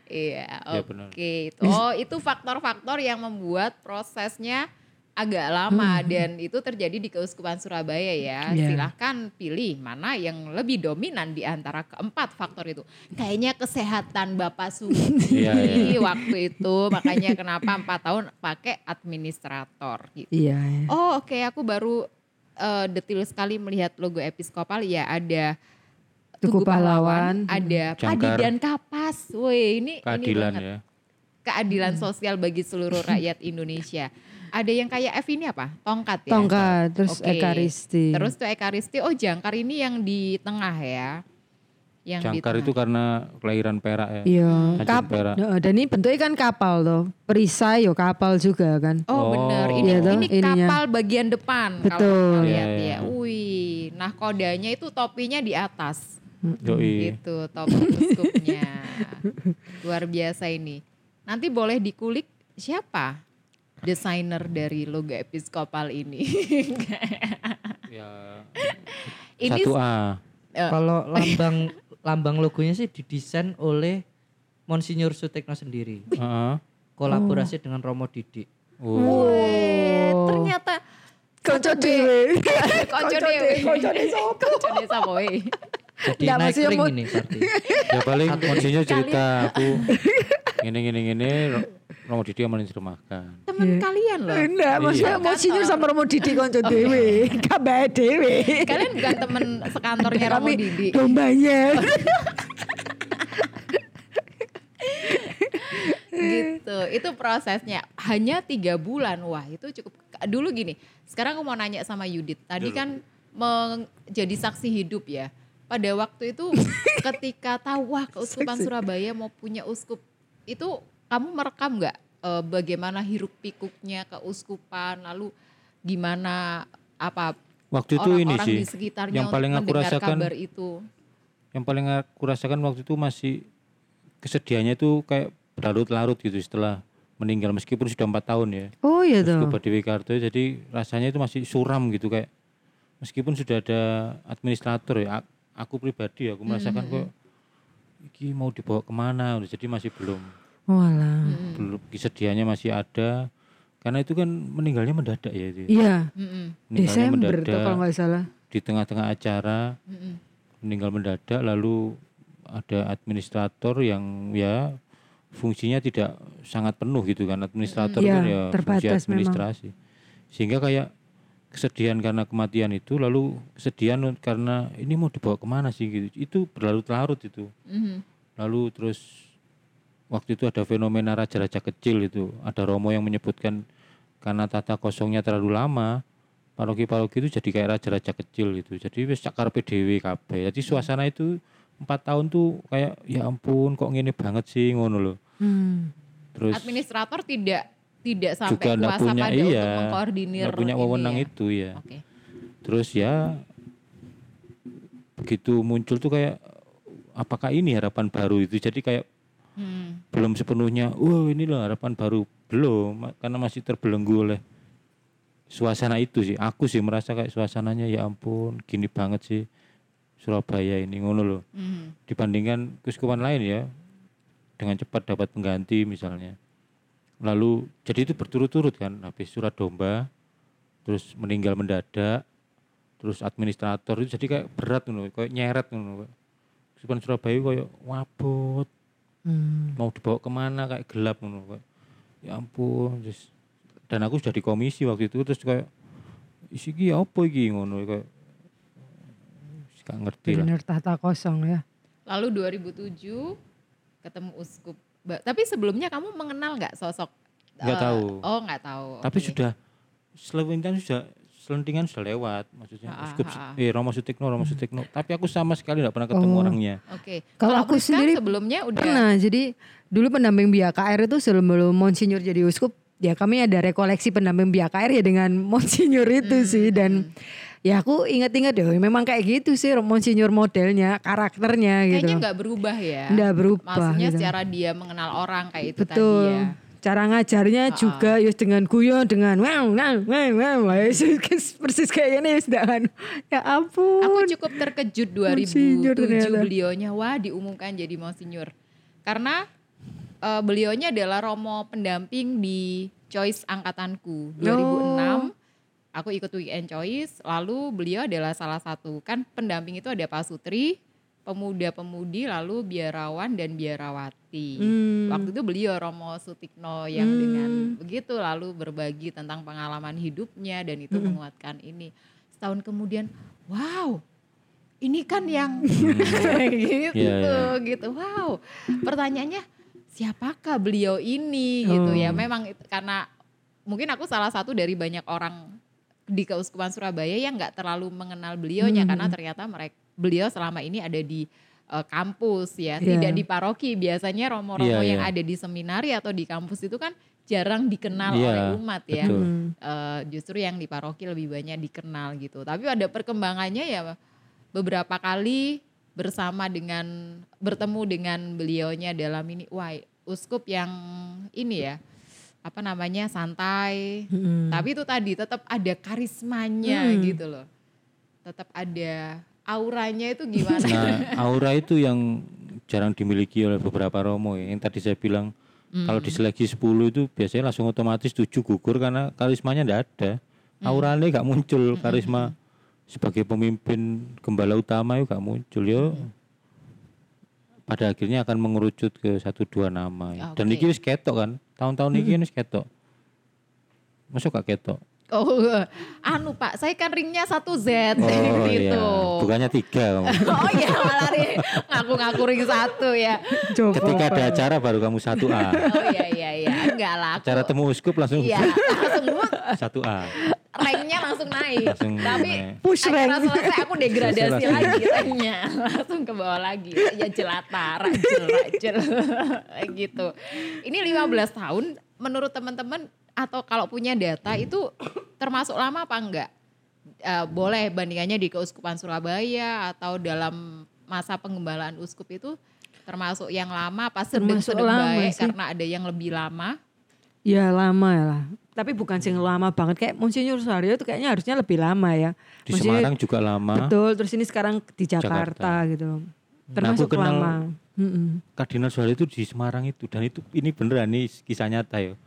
Iya, Ya, oke. Oh, itu faktor-faktor yang membuat prosesnya agak lama dan itu terjadi di Keuskupan Surabaya ya. Ya. Silahkan pilih mana yang lebih dominan di antara keempat faktor itu. Kayaknya kesehatan Bapak Suci Iya, iya. waktu itu, makanya kenapa empat tahun pakai administrator gitu. Iya. iya. Oh oke, aku baru eh, detil sekali melihat logo episkopal ya ada Tugu Pahlawan. ada Jangkar. padi dan kapas. Woi, ini Keadilan ini banget. ya. Keadilan sosial bagi seluruh [laughs] rakyat Indonesia. Ada yang kayak F ini apa? Tongkat ya. Tongkat terus Oke. ekaristi. Terus tuh ekaristi. Oh, jangkar ini yang di tengah ya. Yang di Jangkar itu karena kelahiran Perak ya. Iya, Tanjung kap Perak. Heeh, dan ini bentuknya kan kapal tuh. Perisai yo kapal juga kan. Oh, Oh. bener, ini Iya toh, ini ininya. kapal bagian depan Betul. kalau kita lihat Iya, iya. ya. Wih, nah kodanya itu topinya di atas. Yoi. Gitu topi uskupnya. [laughs] Luar biasa ini. Nanti boleh dikulik siapa desainer dari logo episkopal ini. [laughs] Ya. ini Satu A. Eh. Kalau lambang lambang logonya sih didesain oleh Monsinyur Sutekno sendiri. Heeh. Kolaborasi dengan Romo Didik. Oh. Ternyata Konco dhewe. konco dewe. Konco desa. Konco desa boy. Jadi Nggak, naik maksudnya ring mau- ini berarti. [laughs] ya paling monsinyur cerita aku [laughs] gini gini gini Romo Didi amalin dirumahkan Temen kalian loh. Enggak, maksudnya Iya. mau sinyur sama Romo Didi konco [laughs] dewe. Kabeh dewe. Kalian bukan temen sekantornya Romo Didi. dombanya. gitu itu prosesnya hanya tiga bulan wah itu cukup dulu gini sekarang aku mau nanya sama Yudit tadi kan menjadi saksi hidup ya pada waktu itu [laughs] ketika tahu wah keuskupan Surabaya mau punya uskup itu kamu merekam nggak eh, bagaimana hiruk pikuknya keuskupan lalu gimana apa waktu itu ini orang-orang sih di sekitarnya yang paling aku mendengar rasakan kabar itu? yang paling aku rasakan waktu itu masih kesedihannya itu kayak berlarut-larut gitu setelah meninggal meskipun sudah empat tahun ya. Oh iya Uskup tuh. Badewi Karto jadi rasanya itu masih suram gitu kayak meskipun sudah ada administrator ya aku pribadi aku merasakan kok iki mau dibawa ke mana? Jadi masih belum. Walah. belum kesedihannya masih ada. Karena itu kan meninggalnya mendadak ya itu. Iya, Desember tuh mendadak kalau nggak salah. di tengah-tengah acara meninggal mendadak lalu ada administrator yang ya fungsinya tidak sangat penuh gitu kan. Administrator Iya, kan ya fungsi terbatas memang. administrasi. Sehingga kayak kesedihan karena kematian itu lalu kesedihan karena ini mau dibawa ke mana sih gitu. Itu berlarut-larut itu. Mhm. lalu terus waktu itu ada fenomena raja-raja kecil itu. Ada romo yang menyebutkan karena tata kosongnya terlalu lama paroki-paroki itu jadi kayak raja-raja kecil gitu. Jadi wis cakar PDW kabeh. Jadi suasana itu empat tahun tuh kayak ya ampun kok ngene banget sih ngono loh Hmm. terus administrator tidak tidak sampai juga kuasa punya pada iya untuk mengkoordinir punya wewenang ya. itu ya Oke. terus ya begitu muncul tuh kayak apakah ini harapan baru itu jadi kayak Hmm. belum sepenuhnya wah ini loh harapan baru belum karena masih terbelenggu oleh suasana itu sih aku sih merasa kayak suasananya ya ampun gini banget sih Surabaya ini ngono loh Mhm. dibandingkan keuskupan lain ya dengan cepat dapat pengganti misalnya lalu jadi itu berturut-turut kan habis surat domba terus meninggal mendadak terus administrator itu jadi kayak berat ngono kayak nyeret ngono keuskupan Surabaya kayak wabot Hmm. mau dibawa ke mana kayak gelap ngono kayak ya ampun terus dan aku sudah di komisi waktu itu terus kayak isi iki apa iki ngono kayak gak ngerti lah Bener tata kosong ya. Lalu 2007 ketemu uskup. Ba- Tapi sebelumnya kamu mengenal nggak sosok? Nggak eh, tahu. Oh nggak tahu. tapi Oke. sudah selentingan sudah selentingan sudah lewat maksudnya Ah, Uskup ah, ah. eh Romo Sutikno Romo Sutikno [laughs] tapi aku sama sekali tidak pernah ketemu Oh. orangnya Oke. Kalau aku sendiri sebelumnya udah. Pernah, jadi dulu pendamping BKR itu sebelum Monsinyur jadi uskup, ya kami ada rekoleksi pendamping BKR ya dengan Monsinyur itu sih dan ya aku ingat-ingat deh memang kayak gitu sih Monsinyur modelnya, karakternya gitu. Kayaknya nggak berubah ya. Nggak berubah Maksudnya gitu. secara dia mengenal orang kayak itu Betul. tadi ya. Cara ngajarnya Ah, juga ya dengan guyon dengan wow wow wow wow persis kayak gini ya sedangkan ya ampun. Aku cukup terkejut Monsinyur 2007 ternyata. beliaunya wah diumumkan jadi monsinyur. Karena eh, beliaunya adalah romo pendamping di Choice angkatanku 2006. Aku ikut weekend Choice, lalu beliau adalah salah satu kan pendamping itu ada Pak Sutri, pemuda-pemudi, lalu biarawan dan biarawati. Hmm. Waktu itu beliau Romo Sutikno yang Hmm. dengan begitu lalu berbagi tentang pengalaman hidupnya dan itu Hmm. menguatkan ini. Setahun kemudian, wow, ini kan yang [laughs] gitu Iya, iya. gitu. Wow, pertanyaannya siapakah beliau ini gitu Oh. ya? Memang itu- karena mungkin aku salah satu dari banyak orang di Keuskupan Surabaya yang nggak terlalu mengenal beliaunya Hmm. karena ternyata mereka beliau selama ini ada di eh, kampus ya, Iya. tidak di paroki. Biasanya romo-romo Iya, yang iya. ada di seminari atau di kampus itu kan jarang dikenal Iya, oleh umat ya. betul. Eh, justru yang di paroki lebih banyak dikenal gitu. Tapi ada perkembangannya ya beberapa kali bersama dengan bertemu dengan beliaunya dalam ini wah uskup yang ini ya apa namanya santai Hmm. tapi itu tadi tetap ada karismanya Hmm. gitu loh tetap ada auranya itu gimana Nah, [laughs] aura itu yang jarang dimiliki oleh beberapa romo ya. Yang tadi saya bilang kalau Hmm. diseleksi 10 itu biasanya langsung otomatis 7 gugur karena karismanya ndak ada. Hmm. Auranya nggak muncul karisma sebagai pemimpin gembala utama yuk gak muncul yo. Pada akhirnya akan mengerucut ke satu dua nama. ya. Dan Oke. ini wis ketok kan. Tahun-tahun ini wis ketok. Masuk gak ketok? Oh, anu Pak, saya kan ringnya satu Z Oh [laughs] gitu. iya. Bukannya tiga kamu. [laughs] Oh iya malah nih ngaku-ngaku ring satu ya. Coba. Ketika ada acara baru kamu satu A. Oh iya iya iya, enggak lah. aku- Acara temu uskup langsung Iya, [laughs] langsung satu A. ranknya langsung naik. Langsung Tapi naik. Push rank. selesai aku degradasi Selesai. lagi ranknya. [laughs] Langsung ke bawah lagi. Ya jelata, rajel, rajel. [laughs] gitu. Ini 15 tahun menurut teman-teman atau kalau punya data itu termasuk lama apa enggak? Eh, boleh bandingannya di Keuskupan Surabaya atau dalam masa pengembalaan uskup itu termasuk yang lama apa sedang-sedang baik sih. karena ada yang lebih lama? Ya lama ya lah. Tapi bukan sing lama banget kayak Monsinyur Suharyo itu kayaknya harusnya lebih lama ya. Di Monsinyur- Semarang juga lama. Betul, terus ini sekarang di Jakarta, Jakarta. gitu loh. Nah, Termasuk aku kenal- lama. Kardinal Suharyo itu di Semarang itu dan itu ini beneran nih kisah nyata ya.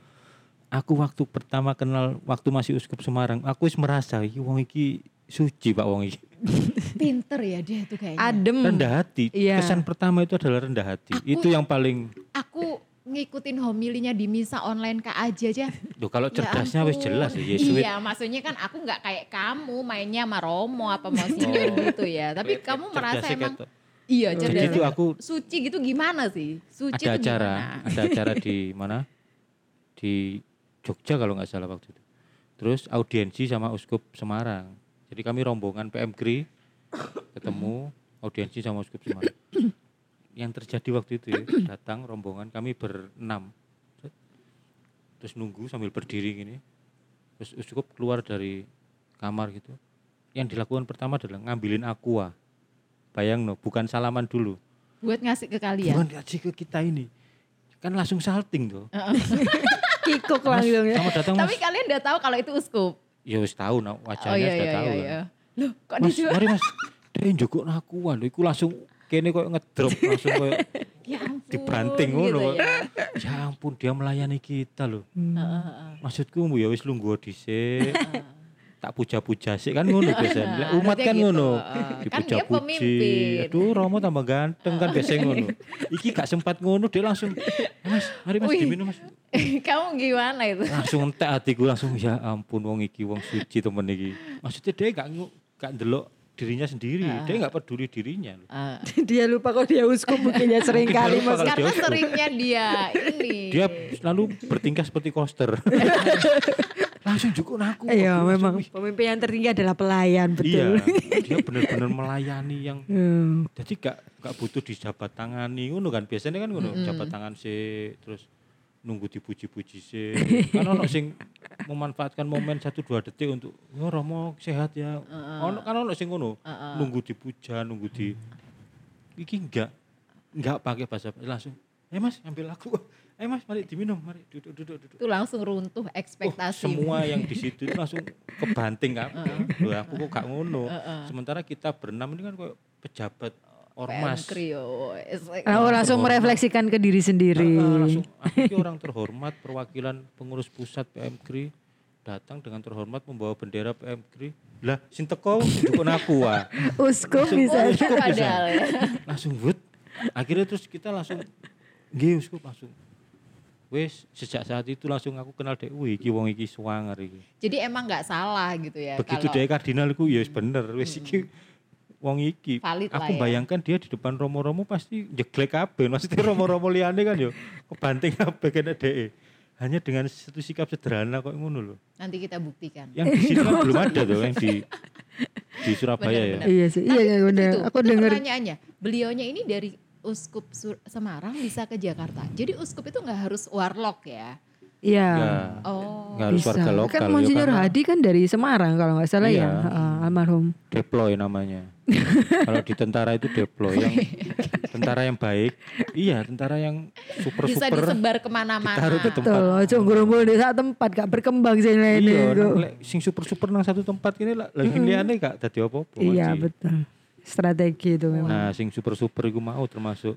Aku waktu pertama kenal waktu masih uskup Semarang, aku wis merasa iki wong iki suci Pak wong iki. [laughs] Pinter ya dia tuh kayaknya. Adem. Rendah hati. Iya. Kesan pertama itu adalah rendah hati. Aku- itu yang paling Aku ngikutin homilinya di misa online kak aja aja. Loh, kalau Ya cerdasnya wis ampun. jelas ya Yesuit. Iya, maksudnya kan aku nggak kayak kamu mainnya sama Romo apa Monsinyur gitu ya. Tapi kamu merasa Cerdasnya emang iya Jadi cerdas. itu aku Suci gitu gimana sih? Suci ada acara, gimana? ada acara di mana? Di Jogja kalau nggak salah waktu itu. Terus audiensi sama Uskup Semarang. Jadi kami rombongan PM Kri ketemu audiensi sama Uskup Semarang. Yang terjadi waktu itu ya, [clears throat] datang rombongan kami berenam. Terus nunggu sambil berdiri gini. Terus Uskup keluar dari kamar gitu. Yang dilakukan pertama adalah ngambilin aqua. Bayang no, bukan salaman dulu. Buat ngasih ke kalian. Bukan kasih ke kita ini. Kan langsung salting tuh. [laughs] Kikuk langsung ya. datang Tapi mas. kalian udah tahu kalau itu uskup. Ya wis tahu nah, Oh wajahnya iya sudah iya tahu iya. kan. iya. Loh, kok Mas, mari mas. [laughs] Dia njukuk nakuan lho. Iku langsung kene kok ngedrop [laughs] langsung kayak Ya ampun. dibanting ngono gitu kok. ya. Ya ampun dia melayani kita loh. Hmm. Maksudku ya wis lungguh dhisik. tak puja-puja sih kan ngono biasanya. Umat kan gitu. ngono. Kan dia Dipuja-puji. pemimpin. Aduh Romo tambah ganteng kan biasanya ngono. [laughs] Iki gak sempat ngono dia langsung "Eh, Mas, mari Mas Wih. diminum Mas. [laughs] Kamu gimana itu? langsung entek hatiku langsung ya ampun wong iki wong suci temen iki maksudnya dia gak gak ndelok dirinya sendiri dia gak peduli dirinya. Ah. [laughs] dia lupa kok dia uskup mungkin ya [laughs] sering kali mas. kalau Karena seringnya dia ini. dia selalu bertingkah seperti koster [laughs] langsung jukun aku Iya memang "Wih, pemimpin yang tertinggi adalah pelayan iya betul. dia benar-benar melayani yang Hmm. jadi gak gak butuh dijabat tangani ngono kan biasanya kan ngono jabat tangan sih terus nunggu dipuji-puji sih. [laughs] Kan ono sing memanfaatkan momen satu dua detik untuk oh Romo sehat ya. Ono kan ono sing ngono nunggu dipuja nunggu di iki enggak enggak pakai bahasa langsung eh mas ambil aku. [laughs] Eh mas mari diminum mari duduk duduk duduk. Itu langsung runtuh Oh, ekspektasi. semua yang di situ itu langsung kebanting kan. Loh, aku kok gak ngono. Sementara kita berenam ini kan kayak pejabat ormas. Krio. Lalu langsung merefleksikan ke diri sendiri. Ah, langsung aku orang terhormat perwakilan pengurus pusat PM KRI datang dengan terhormat membawa bendera PM KRI. Lah, sing teko dukun aku ah. [laughs] Uskup bisa. Oh, uskup bisa. Padahal ya. Langsung wut. Akhirnya terus kita langsung nggih uskup langsung. Wes sejak saat itu langsung aku kenal dek, wih iki wong iki swanger iki. Jadi emang nggak salah gitu ya. Begitu kalau- dia kardinal iku ya wis bener wis iki wong iki. Valid lah Aku ya. bayangkan dia di depan romo-romo pasti jeglek kabeh. Maksudnya romo-romo liyane kan yo kebanting kabeh kena dhek. Hanya dengan satu sikap sederhana kok ngono loh. Nanti kita buktikan. Yang di sini kan [laughs] belum ada tuh yang di di Surabaya ya. Benar-benar. Iya sih, iya iya Itu, benar. Aku dengar pertanyaannya. Beliaunya ini dari Uskup Sur- Semarang bisa ke Jakarta. Jadi Uskup itu nggak harus warlock ya. Iya. Oh. Enggak harus Bisa. warga lokal Kan ya, Monsinyur Hadi kan dari Semarang kalau nggak salah Iya. ya, Heeh, almarhum. deploy namanya. [laughs] Kalau di tentara itu deploy yang tentara yang baik. Iya, tentara yang super Bisa super. disebar ke mana-mana. ditaruh ke tempat. Betul, ojo ngumpul di saat tempat gak berkembang sih lainnya Iya, nang sing super-super nang satu tempat ini lah, lagi liane gak dadi apa-apa. Iya Waji. betul. Strategi itu memang. Nah, sing super-super iku mau termasuk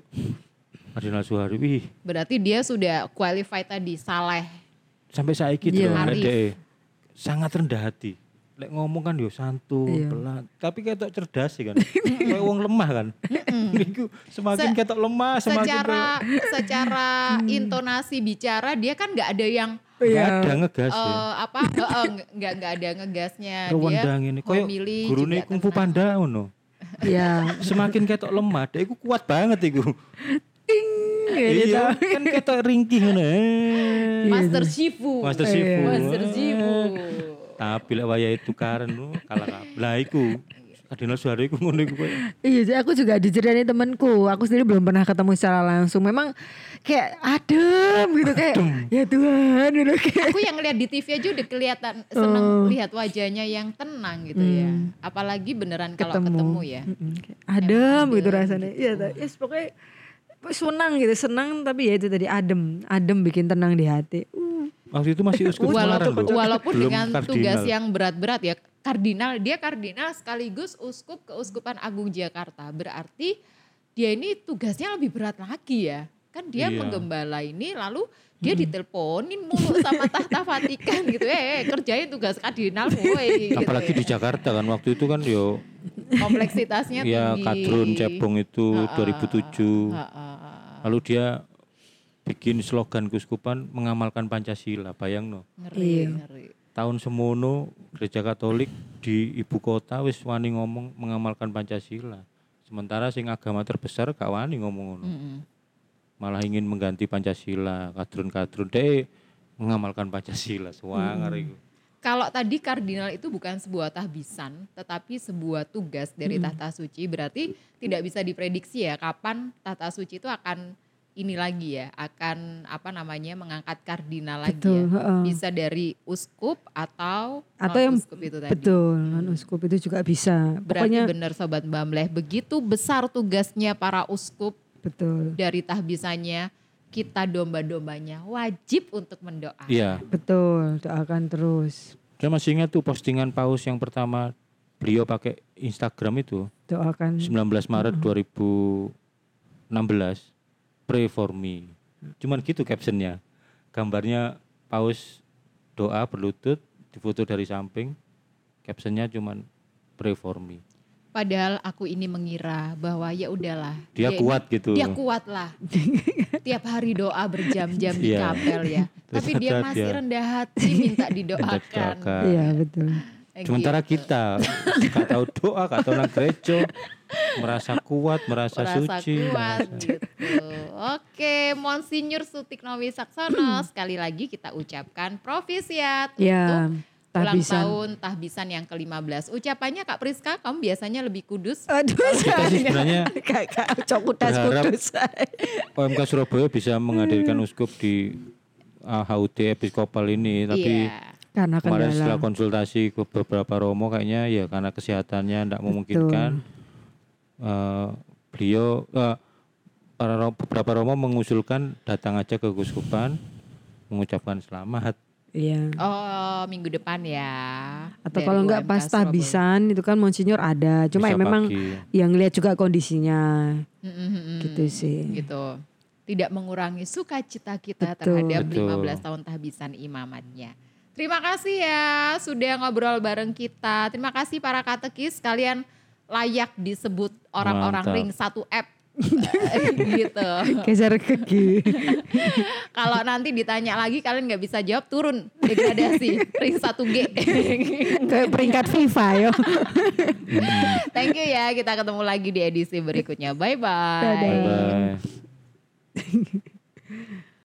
Kardinal Suhari. Wih, Berarti dia sudah qualified tadi, saleh. sampai saiki Iya. yeah. Sangat rendah hati. Lek ngomong kan yo santun, Iya. pelan. Tapi ketok cerdas sih kan. [laughs] Kayak wong lemah kan. [laughs] Niku semakin Se- ketok lemah, semakin secara kayak- secara intonasi bicara dia kan nggak ada yang nggak Iya. ada ngegas ya. eh, apa eh, eh, nggak nggak ada ngegasnya dia Rewendang ini koyo homily gurune kungfu panda ngono. Iya. [laughs] Semakin ketok lemah, dia iku kuat banget iku. Gitu. iya, kan ketok ringkih ngono. Eh. Master Shifu Master Iya. Shifu. Master Shifu Tapi lek wayahe tukaran lu kalah kabeh. Lah iku Kardinal suara iku ngono iku. Iya, sih, aku juga diceritain temanku. Aku sendiri belum pernah ketemu secara langsung. Memang kayak adem gitu kayak ya Tuhan gitu kayak. aku yang lihat di TV aja udah kelihatan seneng lihat wajahnya yang tenang gitu ya apalagi beneran kalau Ketemu. ketemu ya Mm-mm, kayak adem gitu rasanya. Iya, ta- yes, pokoknya senang gitu, senang tapi ya itu tadi adem, adem bikin tenang di hati. Uh, Waktu itu masih uskup Semarang walaupun loh. walaupun Belum dengan kardinal. tugas yang berat-berat ya kardinal dia kardinal sekaligus uskup keuskupan agung Jakarta berarti dia ini tugasnya lebih berat lagi ya kan dia Iya. menggembala ini lalu dia diteleponin mulu sama tahta [laughs] Vatikan gitu eh eh, kerjain tugas kardinal woi [laughs] gitu Apalagi di ya. Jakarta kan waktu itu kan yo kompleksitasnya ya tinggi kadrun cebong itu Ha-ha, 2007. ha-ha. Lalu dia bikin slogan keuskupan mengamalkan Pancasila, bayang no. ngeri Iya. ngeri Tahun semono gereja Katolik di ibu kota wis wani ngomong mengamalkan Pancasila. Sementara sing agama terbesar gak wani ngomong ngono. Mm-mm. Malah ingin mengganti Pancasila, kadrun-kadrun deh mengamalkan Pancasila. Suwanger iku. Kalau tadi kardinal itu bukan sebuah tahbisan, tetapi sebuah tugas dari Hmm. tahta suci. Berarti tidak bisa diprediksi ya kapan tahta suci itu akan ini lagi ya, akan apa namanya mengangkat kardinal lagi Betul, ya. Bisa dari uskup atau Atau yang uskup itu tadi. betul, non uskup itu juga bisa. Berarti Pokoknya benar sobat Bamleh, begitu besar tugasnya para uskup betul, dari tahbisannya, kita domba-dombanya wajib untuk mendoakan. Iya, betul, doakan terus, saya masih ingat tuh postingan Paus yang pertama beliau pakai Instagram itu doakan. 19 Maret 2016 pray for me cuman gitu captionnya gambarnya paus doa berlutut difoto dari samping captionnya cuman pray for me Padahal aku ini mengira bahwa ya udahlah. dia ini- kuat gitu Dia kuat lah. Tiap hari doa berjam-jam di Iya. kapel ya. [laughs] Terus Tapi dia masih dia. rendah hati minta [laughs] didoakan. didoakan. Iya betul. Eh, sementara gitu. kita gak tahu doa gak tahu nang gereja merasa kuat merasa, merasa suci kuat merasa- gitu. Oke, Monsinyur Sutikno Wisaksono sekali lagi kita ucapkan profisiat Ya, untuk ulang tahbisan. tahun tahbisan yang ke-15. Ucapannya Kak Priska, kamu biasanya lebih kudus. Aduh, kita sih sebenarnya kakak kudus. OMK Surabaya bisa menghadirkan uskup di uh, HUT episkopal ini tapi Iya. Karena kemarin setelah kendala. konsultasi ke beberapa romo kayaknya ya karena kesehatannya tidak memungkinkan eh, beliau eh, para beberapa romo mengusulkan datang aja ke keuskupan mengucapkan selamat Iya. Oh, minggu depan ya. Atau Dari kalau enggak pas tahbisan itu kan Monsinyur ada. Cuma ya memang pagi. yang lihat juga kondisinya Mm-mm-mm. gitu sih. Gitu. Tidak mengurangi sukacita kita Betul. terhadap Betul. 15 tahun tahbisan imamatnya. Terima kasih ya sudah ngobrol bareng kita. Terima kasih para katekis kalian layak disebut orang-orang Mantap. ring satu app [laughs] gitu. Geser kaki. [laughs] Kalau nanti ditanya lagi kalian nggak bisa jawab turun degradasi ring 1G. [laughs] Kayak peringkat FIFA yo. Thank you ya. Kita ketemu lagi di edisi berikutnya. Bye bye. Dadah. bye